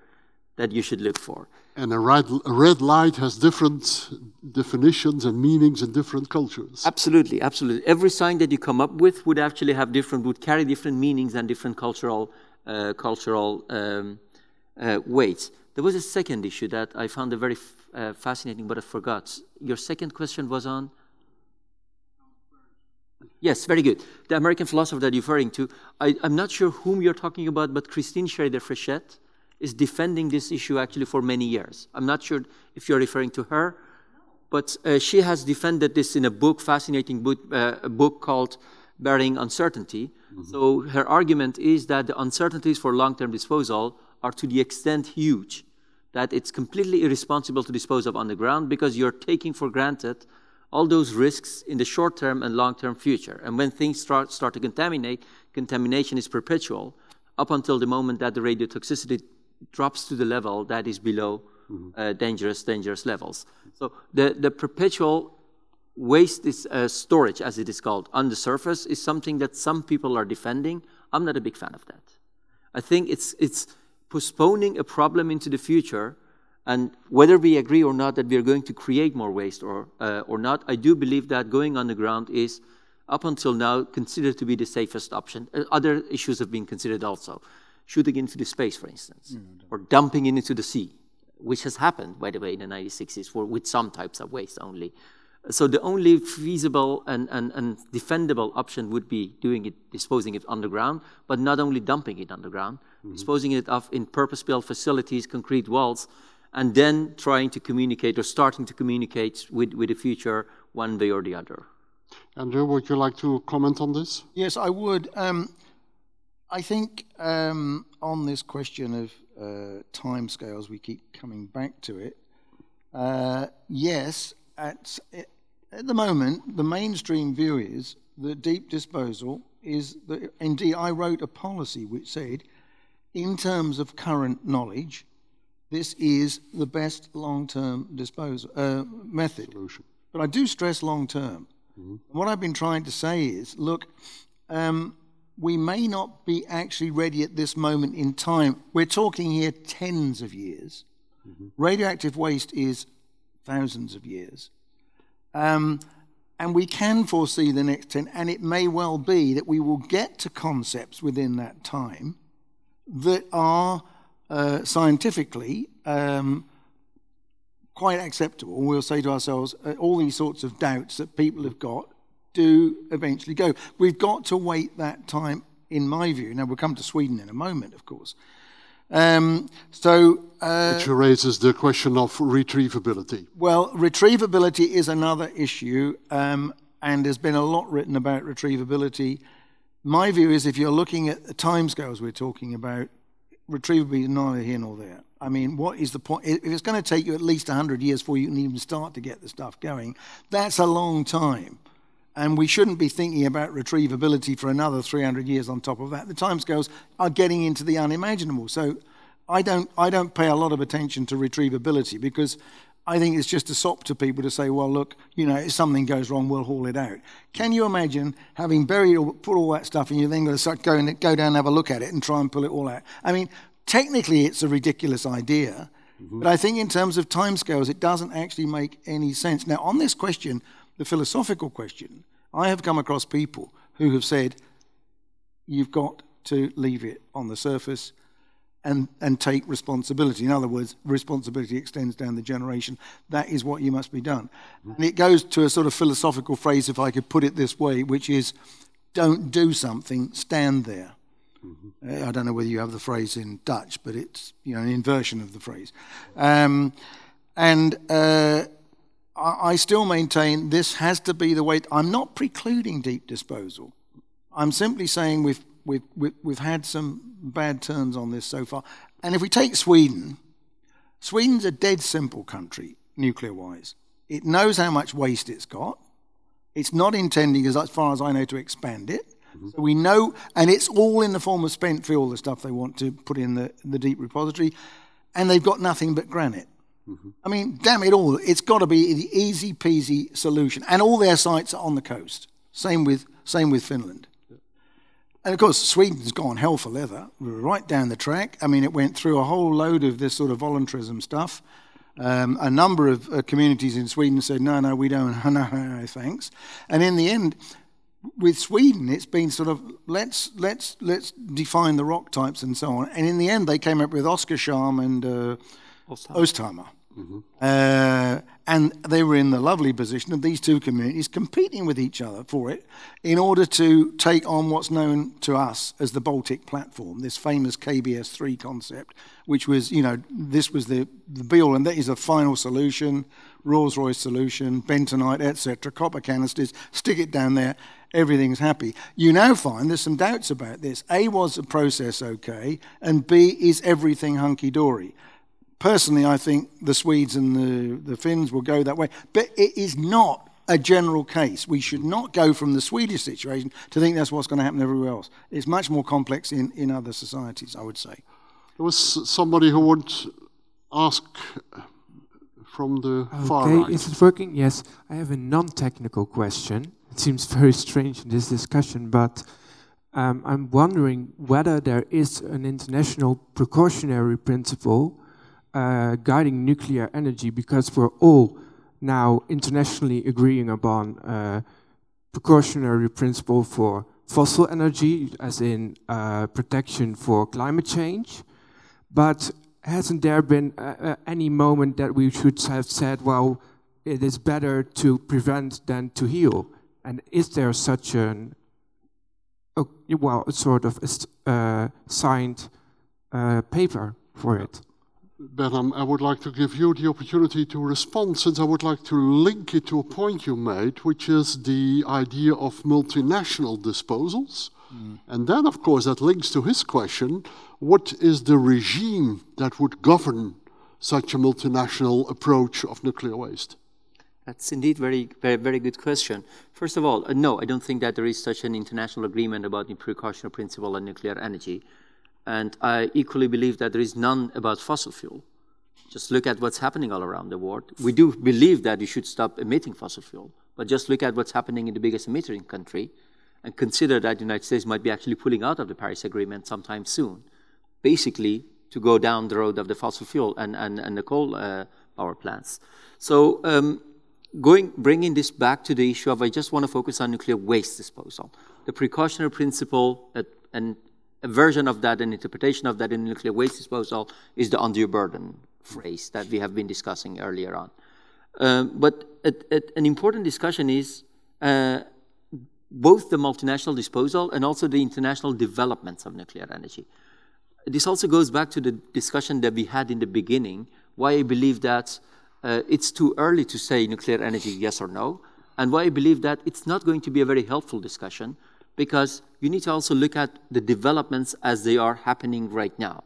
that you should look for. And a red, a red light has different definitions and meanings in different cultures. Absolutely, absolutely. Every sign that you come up with would actually have different, would carry different meanings and different cultural cultural um, uh, weights. There was a second issue that I found very uh, fascinating, but I forgot. Your second question was on. Yes, very good. The American philosopher that you're referring to, I, am not sure whom you're talking about, but Christine Shrader-Frechette is defending this issue actually for many years. I'm not sure if you're referring to her, but uh, she has defended this in a book, fascinating book, uh, a book called Burying Uncertainty, Mm-hmm. So her argument is that the uncertainties for long-term disposal are to the extent huge that it's completely irresponsible to dispose of underground because you're taking for granted all those risks in the short term and long term future. And when things start, start to contaminate, contamination is perpetual up until the moment that the radiotoxicity drops to the level that is below mm-hmm. uh, dangerous, dangerous levels. So the, the perpetual waste is, uh, storage, as it is called, on the surface is something that some people are defending. I'm not a big fan of that. I think it's, it's postponing a problem into the future, and whether we agree or not that we are going to create more waste or, uh, or not, I do believe that going underground is, up until now, considered to be the safest option. Uh, other issues have been considered also. Shooting into the space, for instance, mm, or dumping it into the sea, which has happened, by the way, in the 1960s for, with some types of waste only. So the only feasible and, and, and defendable option would be doing it, disposing it underground, but not only dumping it underground, mm-hmm. disposing it off in purpose-built facilities, concrete walls, and then trying to communicate or starting to communicate with, with the future one way or the other. Andrew, would you like to comment on this? Yes, I would. Um, I think um, on this question of uh, timescales, we keep coming back to it. Uh, yes, at, at the moment, the mainstream view is that deep disposal is that, indeed, I wrote a policy which said, in terms of current knowledge, this is the best long term disposal uh, method. Solution. But I do stress long term. Mm-hmm. What I've been trying to say is look, um, we may not be actually ready at this moment in time. We're talking here tens of years. Mm-hmm. Radioactive waste is thousands of years. Um, and we can foresee the next 10, and it may well be that we will get to concepts within that time that are uh, scientifically um, quite acceptable. We'll say to ourselves, uh, all these sorts of doubts that people have got do eventually go. We've got to wait that time, in my view. Now, we'll come to Sweden in a moment, of course. Um, so, uh, Which raises the question of retrievability. Well, retrievability is another issue, um, and there's been a lot written about retrievability. My view is if you're looking at the timescales we're talking about, retrievability is neither here nor there. I mean, what is the point? If it's going to take you at least 100 years before you can even start to get the stuff going, that's a long time. And we shouldn't be thinking about retrievability for another 300 years on top of that. The timescales are getting into the unimaginable. So I don't, I don't pay a lot of attention to retrievability because I think it's just a sop to people to say, well, look, you know, if something goes wrong, we'll haul it out. Can you imagine having buried or put all that stuff and you then got to start going, go down and have a look at it and try and pull it all out? I mean, technically it's a ridiculous idea, mm-hmm. but I think in terms of timescales, it doesn't actually make any sense. Now, on this question, the philosophical question, I have come across people who have said, you've got to leave it on the surface and, and take responsibility. In other words, responsibility extends down the generation. That is what you must be done. Mm-hmm. And it goes to a sort of philosophical phrase, if I could put it this way, which is don't do something, stand there. Mm-hmm. I don't know whether you have the phrase in Dutch, but it's you know an inversion of the phrase. Um, and uh, I still maintain this has to be the way. I'm not precluding deep disposal. I'm simply saying we've, we've, we've had some bad turns on this so far. And if we take Sweden, Sweden's a dead simple country, nuclear wise. It knows how much waste it's got. It's not intending, as far as I know, to expand it. Mm-hmm. So we know, and it's all in the form of spent fuel, the stuff they want to put in the, the deep repository. And they've got nothing but granite. Mm-hmm. I mean, damn it all, it's got to be the easy peasy solution. And all their sites are on the coast. Same with, same with Finland. And of course, Sweden's gone hell for leather, right down the track. I mean, it went through a whole load of this sort of voluntarism stuff. Um, a number of uh, communities in Sweden said, no, no, we don't, no, no, no, thanks. And in the end, with Sweden, it's been sort of let's let's let's define the rock types and so on. And in the end, they came up with Oskarshamn and uh, Östhammar. Mm-hmm. Uh, and they were in the lovely position of these two communities competing with each other for it in order to take on what's known to us as the Baltic platform, this famous KBS 3 concept, which was, you know, this was the, the be all and that is the final solution, Rolls Royce solution, bentonite, etc., copper canisters, stick it down there, everything's happy. You now find there's some doubts about this. A, was the process okay? And B, is everything hunky dory? Personally, I think the Swedes and the, the Finns will go that way. But it is not a general case. We should not go from the Swedish situation to think that's what's going to happen everywhere else. It's much more complex in, in other societies, I would say. There was somebody who would ask from the okay, far right. is it working? Yes. I have a non-technical question. It seems very strange in this discussion, but um, I'm wondering whether there is an international precautionary principle uh, guiding nuclear energy because we're all now internationally agreeing upon uh, precautionary principle for fossil energy, as in uh, protection for climate change. But hasn't there been uh, uh, any moment that we should have said, well, it is better to prevent than to heal? And is there such an, uh, well, sort of a signed paper for it? Behnam, I would like to give you the opportunity to respond, since I would like to link it to a point you made, which is the idea of multinational disposals. Mm. And then, of course, that links to his question what is the regime that would govern such a multinational approach of nuclear waste? That's indeed very, very, very good question. First of all, uh, no, I don't think that there is such an international agreement about the precautionary principle on nuclear energy. And I equally believe that there is none about fossil fuel. Just look at what's happening all around the world. We do believe that you should stop emitting fossil fuel, but just look at what's happening in the biggest emitting country, and consider that the United States might be actually pulling out of the Paris Agreement sometime soon, basically to go down the road of the fossil fuel and, and, and the coal uh, power plants. So um, going, bringing this back to the issue of I just want to focus on nuclear waste disposal. The precautionary principle uh, and version of that, an interpretation of that in nuclear waste disposal is the undue burden phrase that we have been discussing earlier on. Um, but an important discussion is uh, both the multinational disposal and also the international developments of nuclear energy. This also goes back to the discussion that we had in the beginning, why I believe that uh, it's too early to say nuclear energy yes or no, and why I believe that it's not going to be a very helpful discussion because you need to also look at the developments as they are happening right now.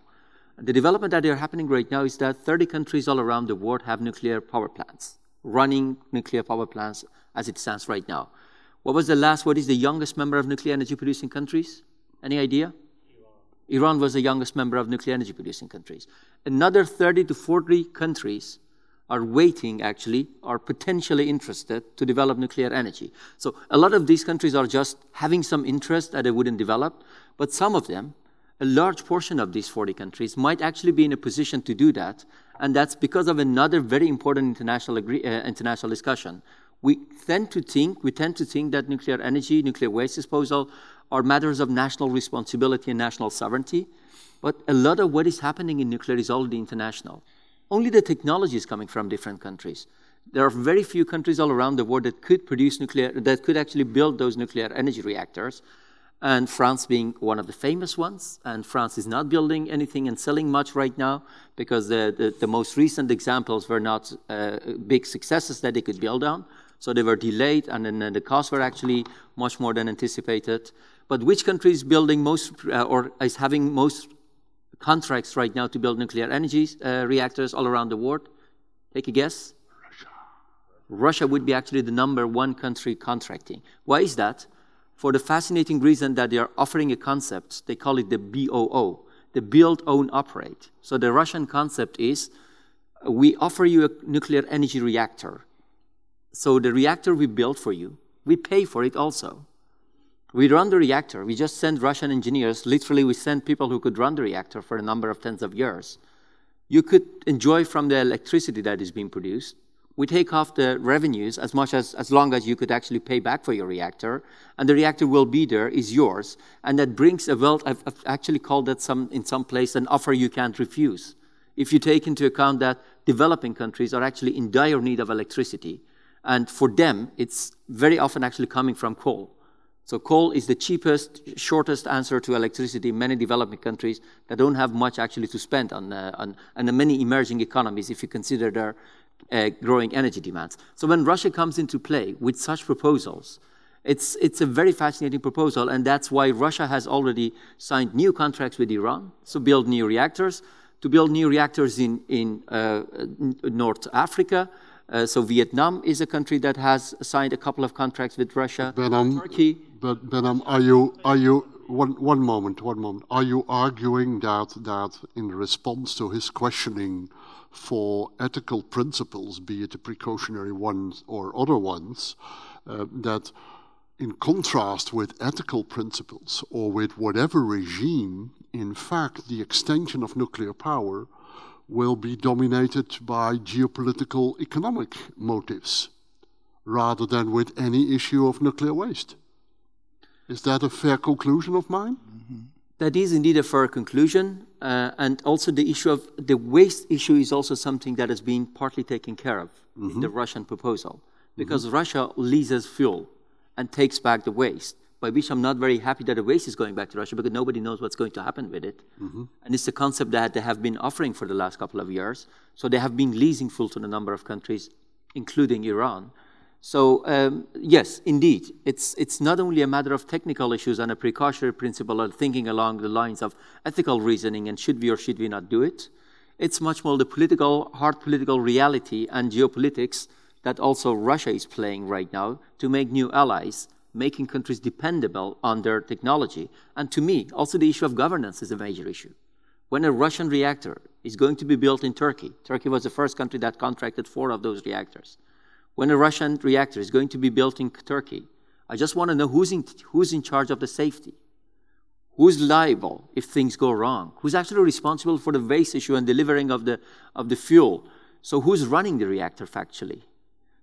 The development that are happening right now is that 30 countries all around the world have nuclear power plants, running nuclear power plants as it stands right now. What was the last, what is the youngest member of nuclear energy producing countries? Any idea? Iran. Iran was the youngest member of nuclear energy producing countries. Another 30 to 40 countries are waiting, actually, are potentially interested to develop nuclear energy. So a lot of these countries are just having some interest that they wouldn't develop, but some of them a large portion of these 40 countries might actually be in a position to do that, and that's because of another very important international, agree, uh, international discussion. We tend to think we tend to think that nuclear energy, nuclear waste disposal, are matters of national responsibility and national sovereignty, but a lot of what is happening in nuclear is already international. Only the technology is coming from different countries. There are very few countries all around the world that could produce nuclear, that could actually build those nuclear energy reactors and France being one of the famous ones. And France is not building anything and selling much right now because the, the, the most recent examples were not uh, big successes that they could build on. So they were delayed, and then the costs were actually much more than anticipated. But which country is building most uh, or is having most contracts right now to build nuclear energy uh, reactors all around the world? Take a guess. Russia. Russia would be actually the number one country contracting. Why is that? for the fascinating reason that they are offering a concept. They call it the BOO, the build, own, operate. So the Russian concept is we offer you a nuclear energy reactor. So the reactor we build for you, we pay for it also. We run the reactor. We just send Russian engineers. Literally, we send people who could run the reactor for a number of tens of years. You could enjoy from the electricity that is being produced we take off the revenues as much as as long as you could actually pay back for your reactor, and the reactor will be there, is yours, and that brings a wealth. I've, I've actually called that some in some place an offer you can't refuse. If you take into account that developing countries are actually in dire need of electricity, and for them it's very often actually coming from coal. So coal is the cheapest, shortest answer to electricity in many developing countries that don't have much actually to spend on, uh, on and many emerging economies if you consider their uh, growing energy demands. So when Russia comes into play with such proposals, it's, it's a very fascinating proposal, and that's why Russia has already signed new contracts with Iran to build new reactors, to build new reactors in, in uh, North Africa. Uh, so Vietnam is a country that has signed a couple of contracts with Russia. Behnam, Turkey. But are you are you one one moment one moment? Are you arguing that that in response to his questioning for ethical principles, be it the precautionary ones or other ones, uh, that in contrast with ethical principles or with whatever regime, in fact, the extension of nuclear power will be dominated by geopolitical economic motives rather than with any issue of nuclear waste. Is that a fair conclusion of mine? Mm-hmm. That is indeed a fair conclusion. Uh, and also the issue of the waste issue is also something that has been partly taken care of mm-hmm. in the Russian proposal. Because mm-hmm. Russia leases fuel and takes back the waste, by which I'm not very happy that the waste is going back to Russia because nobody knows what's going to happen with it. Mm-hmm. And it's a concept that they have been offering for the last couple of years. So they have been leasing fuel to a number of countries, including Iran. So um, yes, indeed, it's, it's not only a matter of technical issues and a precautionary principle or thinking along the lines of ethical reasoning and should we or should we not do it. It's much more the political, hard political reality and geopolitics that also Russia is playing right now to make new allies, making countries dependable on their technology. And to me, also the issue of governance is a major issue. When a Russian reactor is going to be built in Turkey, Turkey was the first country that contracted four of those reactors when a Russian reactor is going to be built in Turkey, I just want to know who's in, who's in charge of the safety. Who's liable if things go wrong? Who's actually responsible for the waste issue and delivering of the, of the fuel? So who's running the reactor factually?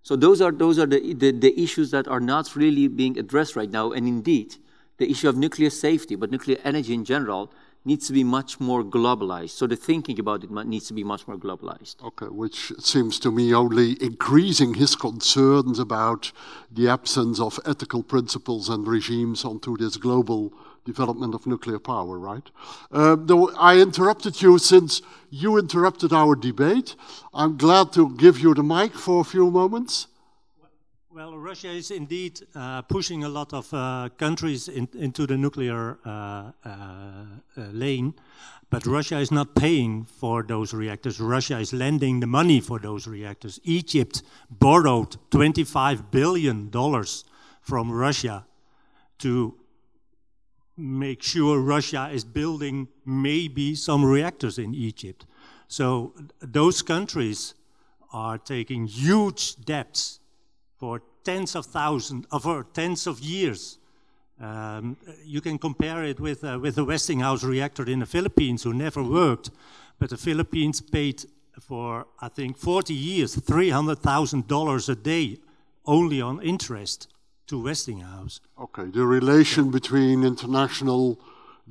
So those are, those are the, the, the issues that are not really being addressed right now. And indeed, the issue of nuclear safety, but nuclear energy in general, needs to be much more globalized. So the thinking about it needs to be much more globalized. Okay, which seems to me only increasing his concerns about the absence of ethical principles and regimes onto this global development of nuclear power, right? Uh, though I interrupted you since you interrupted our debate. I'm glad to give you the mic for a few moments. Well, Russia is indeed uh, pushing a lot of uh, countries in, into the nuclear uh, uh, uh, lane, but Russia is not paying for those reactors. Russia is lending the money for those reactors. Egypt borrowed $25 billion from Russia to make sure Russia is building maybe some reactors in Egypt. So those countries are taking huge debts for tens of thousands, for tens of years. Um, you can compare it with, uh, with the Westinghouse reactor in the Philippines, who never worked, but the Philippines paid for, I think, 40 years, $300,000 a day only on interest to Westinghouse. Okay, the relation between international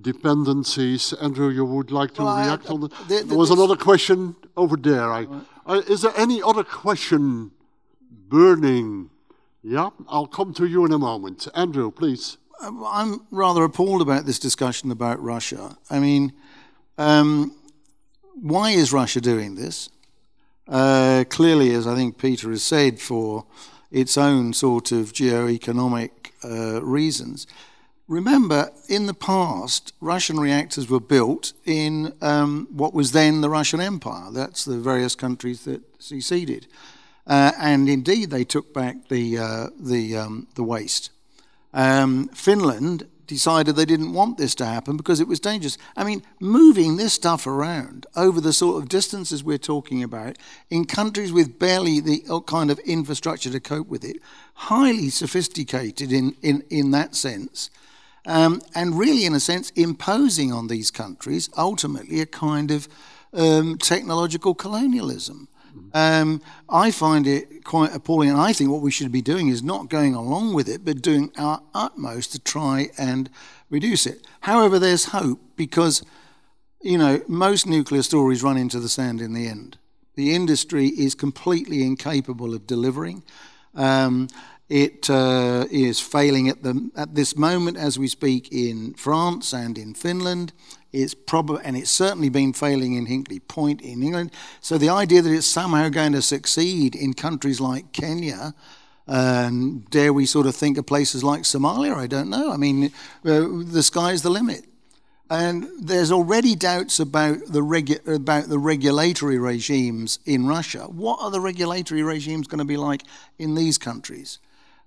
dependencies. Andrew, you would like to well, react I, on that? The, the, there was another question over there. I, uh, is there any other question burning? Yeah, I'll come to you in a moment. Andrew, please. Uh, I'm rather appalled about this discussion about Russia. I mean, um, why is Russia doing this? Uh, clearly, as I think Peter has said, for its own sort of geo-economic uh, reasons. Remember, in the past, Russian reactors were built in um, what was then the Russian Empire. That's the various countries that seceded. Uh, and indeed, they took back the, uh, the, um, the waste. Um, Finland decided they didn't want this to happen because it was dangerous. I mean, moving this stuff around over the sort of distances we're talking about in countries with barely the uh, kind of infrastructure to cope with it, highly sophisticated in, in, in that sense. Um, and really, in a sense, imposing on these countries ultimately a kind of um, technological colonialism. Um, I find it quite appalling, and I think what we should be doing is not going along with it, but doing our utmost to try and reduce it. However, there's hope because, you know, most nuclear stories run into the sand in the end. The industry is completely incapable of delivering. Um, it uh, is failing at, the, at this moment as we speak in France and in Finland. It's probably, and it's certainly been failing in Hinkley Point in England. So the idea that it's somehow going to succeed in countries like Kenya, and dare we sort of think of places like Somalia? I don't know. I mean, uh, the sky's the limit. And there's already doubts about the, regu- about the regulatory regimes in Russia. What are the regulatory regimes going to be like in these countries?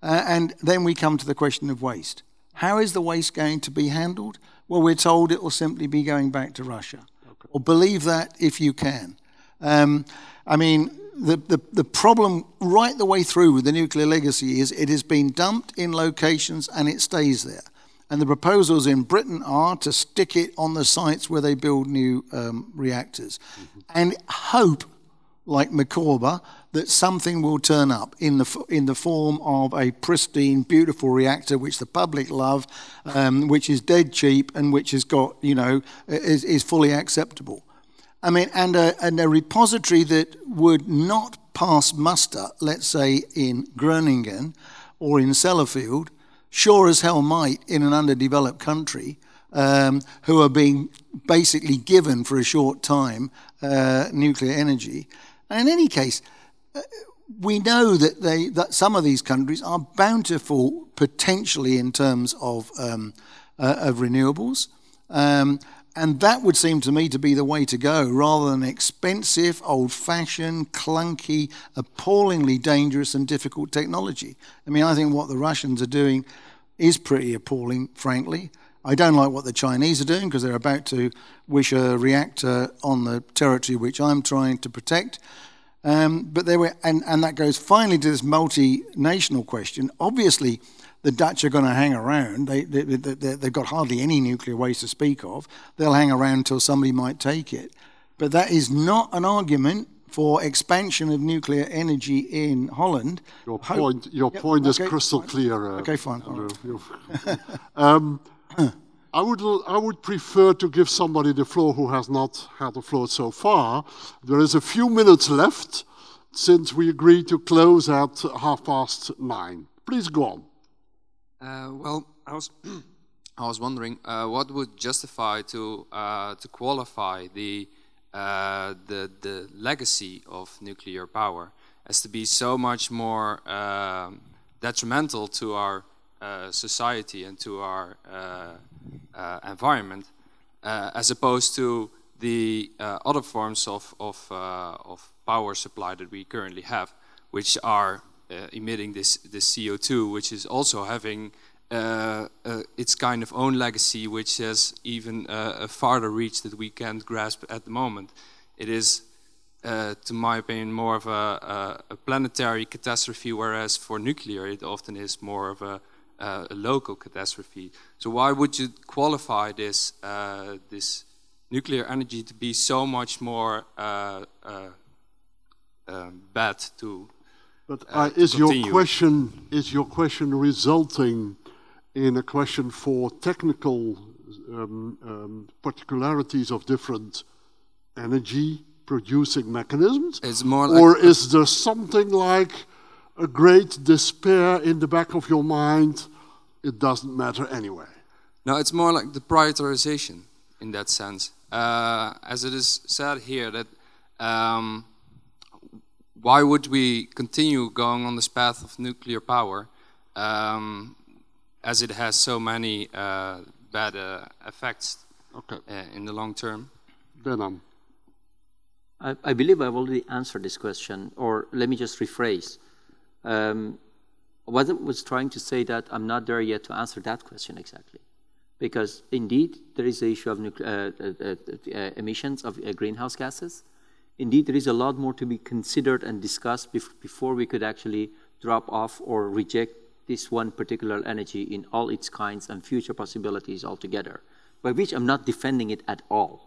Uh, and then we come to the question of waste. How is the waste going to be handled? Well, we're told it will simply be going back to Russia. Okay. Or believe that if you can. Um, I mean, the, the, the problem right the way through with the nuclear legacy is it has been dumped in locations and it stays there. And the proposals in Britain are to stick it on the sites where they build new um, reactors mm-hmm. and hope, like Micawber, that something will turn up in the, in the form of a pristine, beautiful reactor which the public love, um, which is dead cheap and which has got, you know, is, is fully acceptable. I mean, and a, and a repository that would not pass muster, let's say in Groningen or in Sellafield, sure as hell might in an underdeveloped country, um, who are being basically given for a short time uh, nuclear energy. And in any case, we know that they that some of these countries are bountiful potentially in terms of um, uh, of renewables. Um, and that would seem to me to be the way to go, rather than expensive, old fashioned, clunky, appallingly dangerous and difficult technology. I mean, I think what the Russians are doing is pretty appalling, frankly. I don't like what the Chinese are doing because they're about to wish a reactor on the territory which I'm trying to protect. Um, but there were, and, and that goes finally to this multinational question. Obviously, the Dutch are going to hang around. They, they, they, they've got hardly any nuclear waste to speak of. They'll hang around until somebody might take it. But that is not an argument for expansion of nuclear energy in Holland. Your point, your yep, point okay, is crystal fine. clear. Uh, okay, fine. um, I would, I would prefer to give somebody the floor who has not had the floor so far. There is a few minutes left since we agreed to close at half past nine. Please go on. Uh, well, I was, I was wondering uh, what would justify to, uh, to qualify the, uh, the, the legacy of nuclear power as to be so much more um, detrimental to our uh, society and to our uh, environment, as opposed to the other forms of, of, of power supply that we currently have, which are uh, emitting this, this CO2, which is also having uh, uh, its kind of own legacy, which has even a farther reach that we can't grasp at the moment. It is, to my opinion, more of a, a, a, planetary catastrophe, whereas for nuclear it often is more of a, a local catastrophe. So why would you qualify this this nuclear energy to be so much more uh, uh, uh, bad to. But uh, is continue. your question is your question resulting in a question for technical um, um, particularities of different energy producing mechanisms? It's more like or is there something like a great despair in the back of your mind? It doesn't matter anyway. No, it's more like the prioritization in that sense. Uh, as it is said here, that um, why would we continue going on this path of nuclear power um, as it has so many uh, bad uh, effects okay. uh, in the long term? Behnam. I, I, believe I've already answered this question, or let me just rephrase. Um, I was trying to say that I'm not there yet to answer that question exactly. Because indeed, there is the issue of uh, uh, uh, emissions of greenhouse gases indeed, there is a lot more to be considered and discussed bef before we could actually drop off or reject this one particular energy in all its kinds and future possibilities altogether, by which I'm not defending it at all.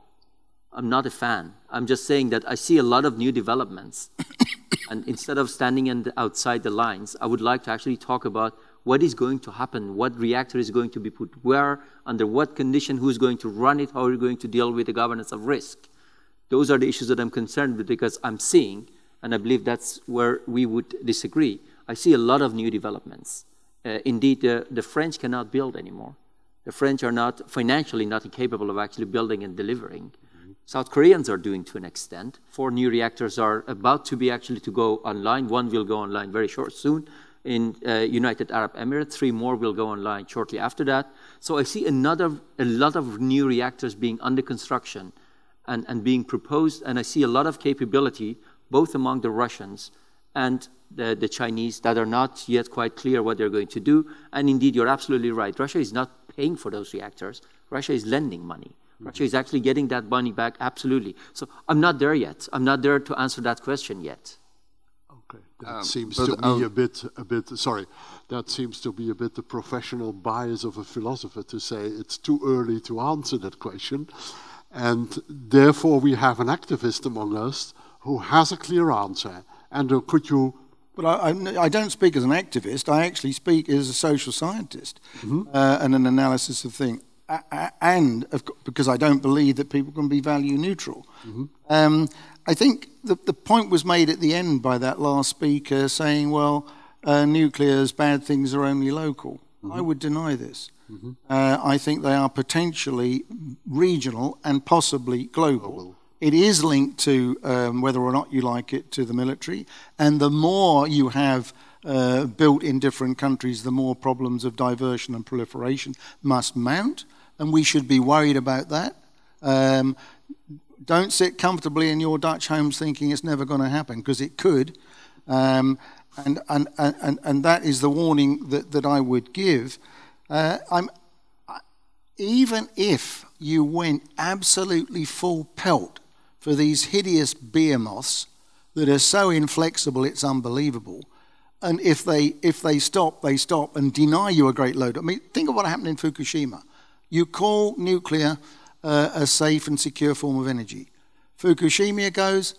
I'm not a fan. I'm just saying that I see a lot of new developments. and instead of standing the, outside the lines, I would like to actually talk about what is going to happen, what reactor is going to be put where, under what condition, who's going to run it, how are we going to deal with the governance of risk. Those are the issues that I'm concerned with because I'm seeing, and I believe that's where we would disagree. I see a lot of new developments. Uh, indeed, the, the French cannot build anymore. The French are not financially not capable of actually building and delivering. South Koreans are doing to an extent. Four new reactors are about to be actually to go online. One will go online very short soon in uh, United Arab Emirates. Three more will go online shortly after that. So I see another a lot of new reactors being under construction and, and being proposed. And I see a lot of capability both among the Russians and the, the, Chinese that are not yet quite clear what they're going to do. And indeed, you're absolutely right. Russia is not paying for those reactors. Russia is lending money. Mm-hmm. Russia is actually getting that money back, absolutely. So I'm not there yet. I'm not there to answer that question yet. Okay, that um, seems to be um, a bit, a bit. Sorry, that seems to be a bit the professional bias of a philosopher to say it's too early to answer that question. And therefore, we have an activist among us who has a clear answer. And uh, could you? But I, I, I, don't speak as an activist. I actually speak as a social scientist mm-hmm. uh, and an analysis of things. And of, because I don't believe that people can be value neutral. Mm-hmm. Um, I think the, the point was made at the end by that last speaker saying, well, uh, nuclear's bad things are only local. Mm-hmm. I would deny this. Mm-hmm. Uh, I think they are potentially regional and possibly global. global. It is linked to um, whether or not you like it to the military, and the more you have uh, built in different countries, the more problems of diversion and proliferation must mount, and we should be worried about that. Um, don't sit comfortably in your Dutch homes thinking it's never going to happen, because it could. Um, and, and, and, and that is the warning that, that I would give. Uh, I'm, even if you went absolutely full pelt for these hideous behemoths that are so inflexible it's unbelievable, and if they if they stop, they stop and deny you a great load. I mean, think of what happened in Fukushima. You call nuclear uh, a safe and secure form of energy. Fukushima goes,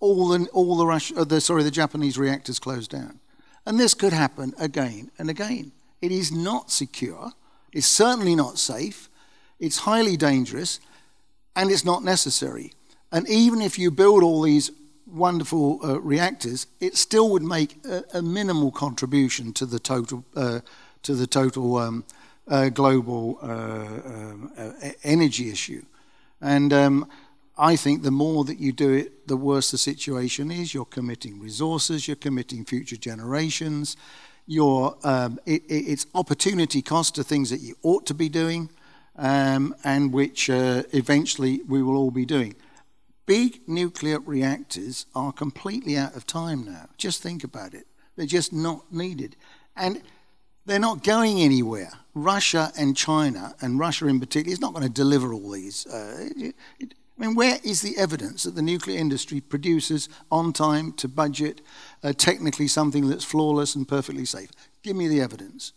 all the all the, Russia, uh, the sorry the Japanese reactors close down, and this could happen again and again. It is not secure. It's certainly not safe. It's highly dangerous, and it's not necessary. And even if you build all these wonderful uh, reactors, it still would make a, a minimal contribution to the total uh, to the total um, uh, global uh, um, energy issue. And um, I think the more that you do it, the worse the situation is. You're committing resources, you're committing future generations, your um, it, it's opportunity cost to things that you ought to be doing, um, and which uh, eventually we will all be doing. Big nuclear reactors are completely out of time now. Just think about it. They're just not needed. And they're not going anywhere. Russia and China, and Russia in particular, is not going to deliver all these. Uh, it, it, I mean, where is the evidence that the nuclear industry produces on time, to budget, uh, technically something that's flawless and perfectly safe? Give me the evidence.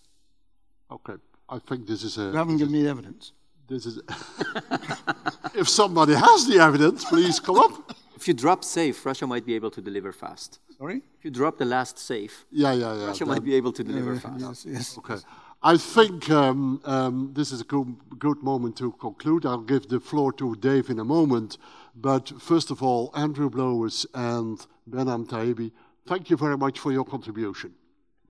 Okay, I think this is a. You haven't given me the evidence. This is. if somebody has the evidence, please come up. If you drop safe, Russia might be able to deliver fast. Sorry? If you drop the last safe, yeah, yeah, yeah. Russia might be able to deliver yeah, fast. Yes, yes. Okay. I think um, um, this is a good, good, moment to conclude. I'll give the floor to Dave in a moment. But first of all, Andrew Blowers and Behnam Taebi, thank you very much for your contribution.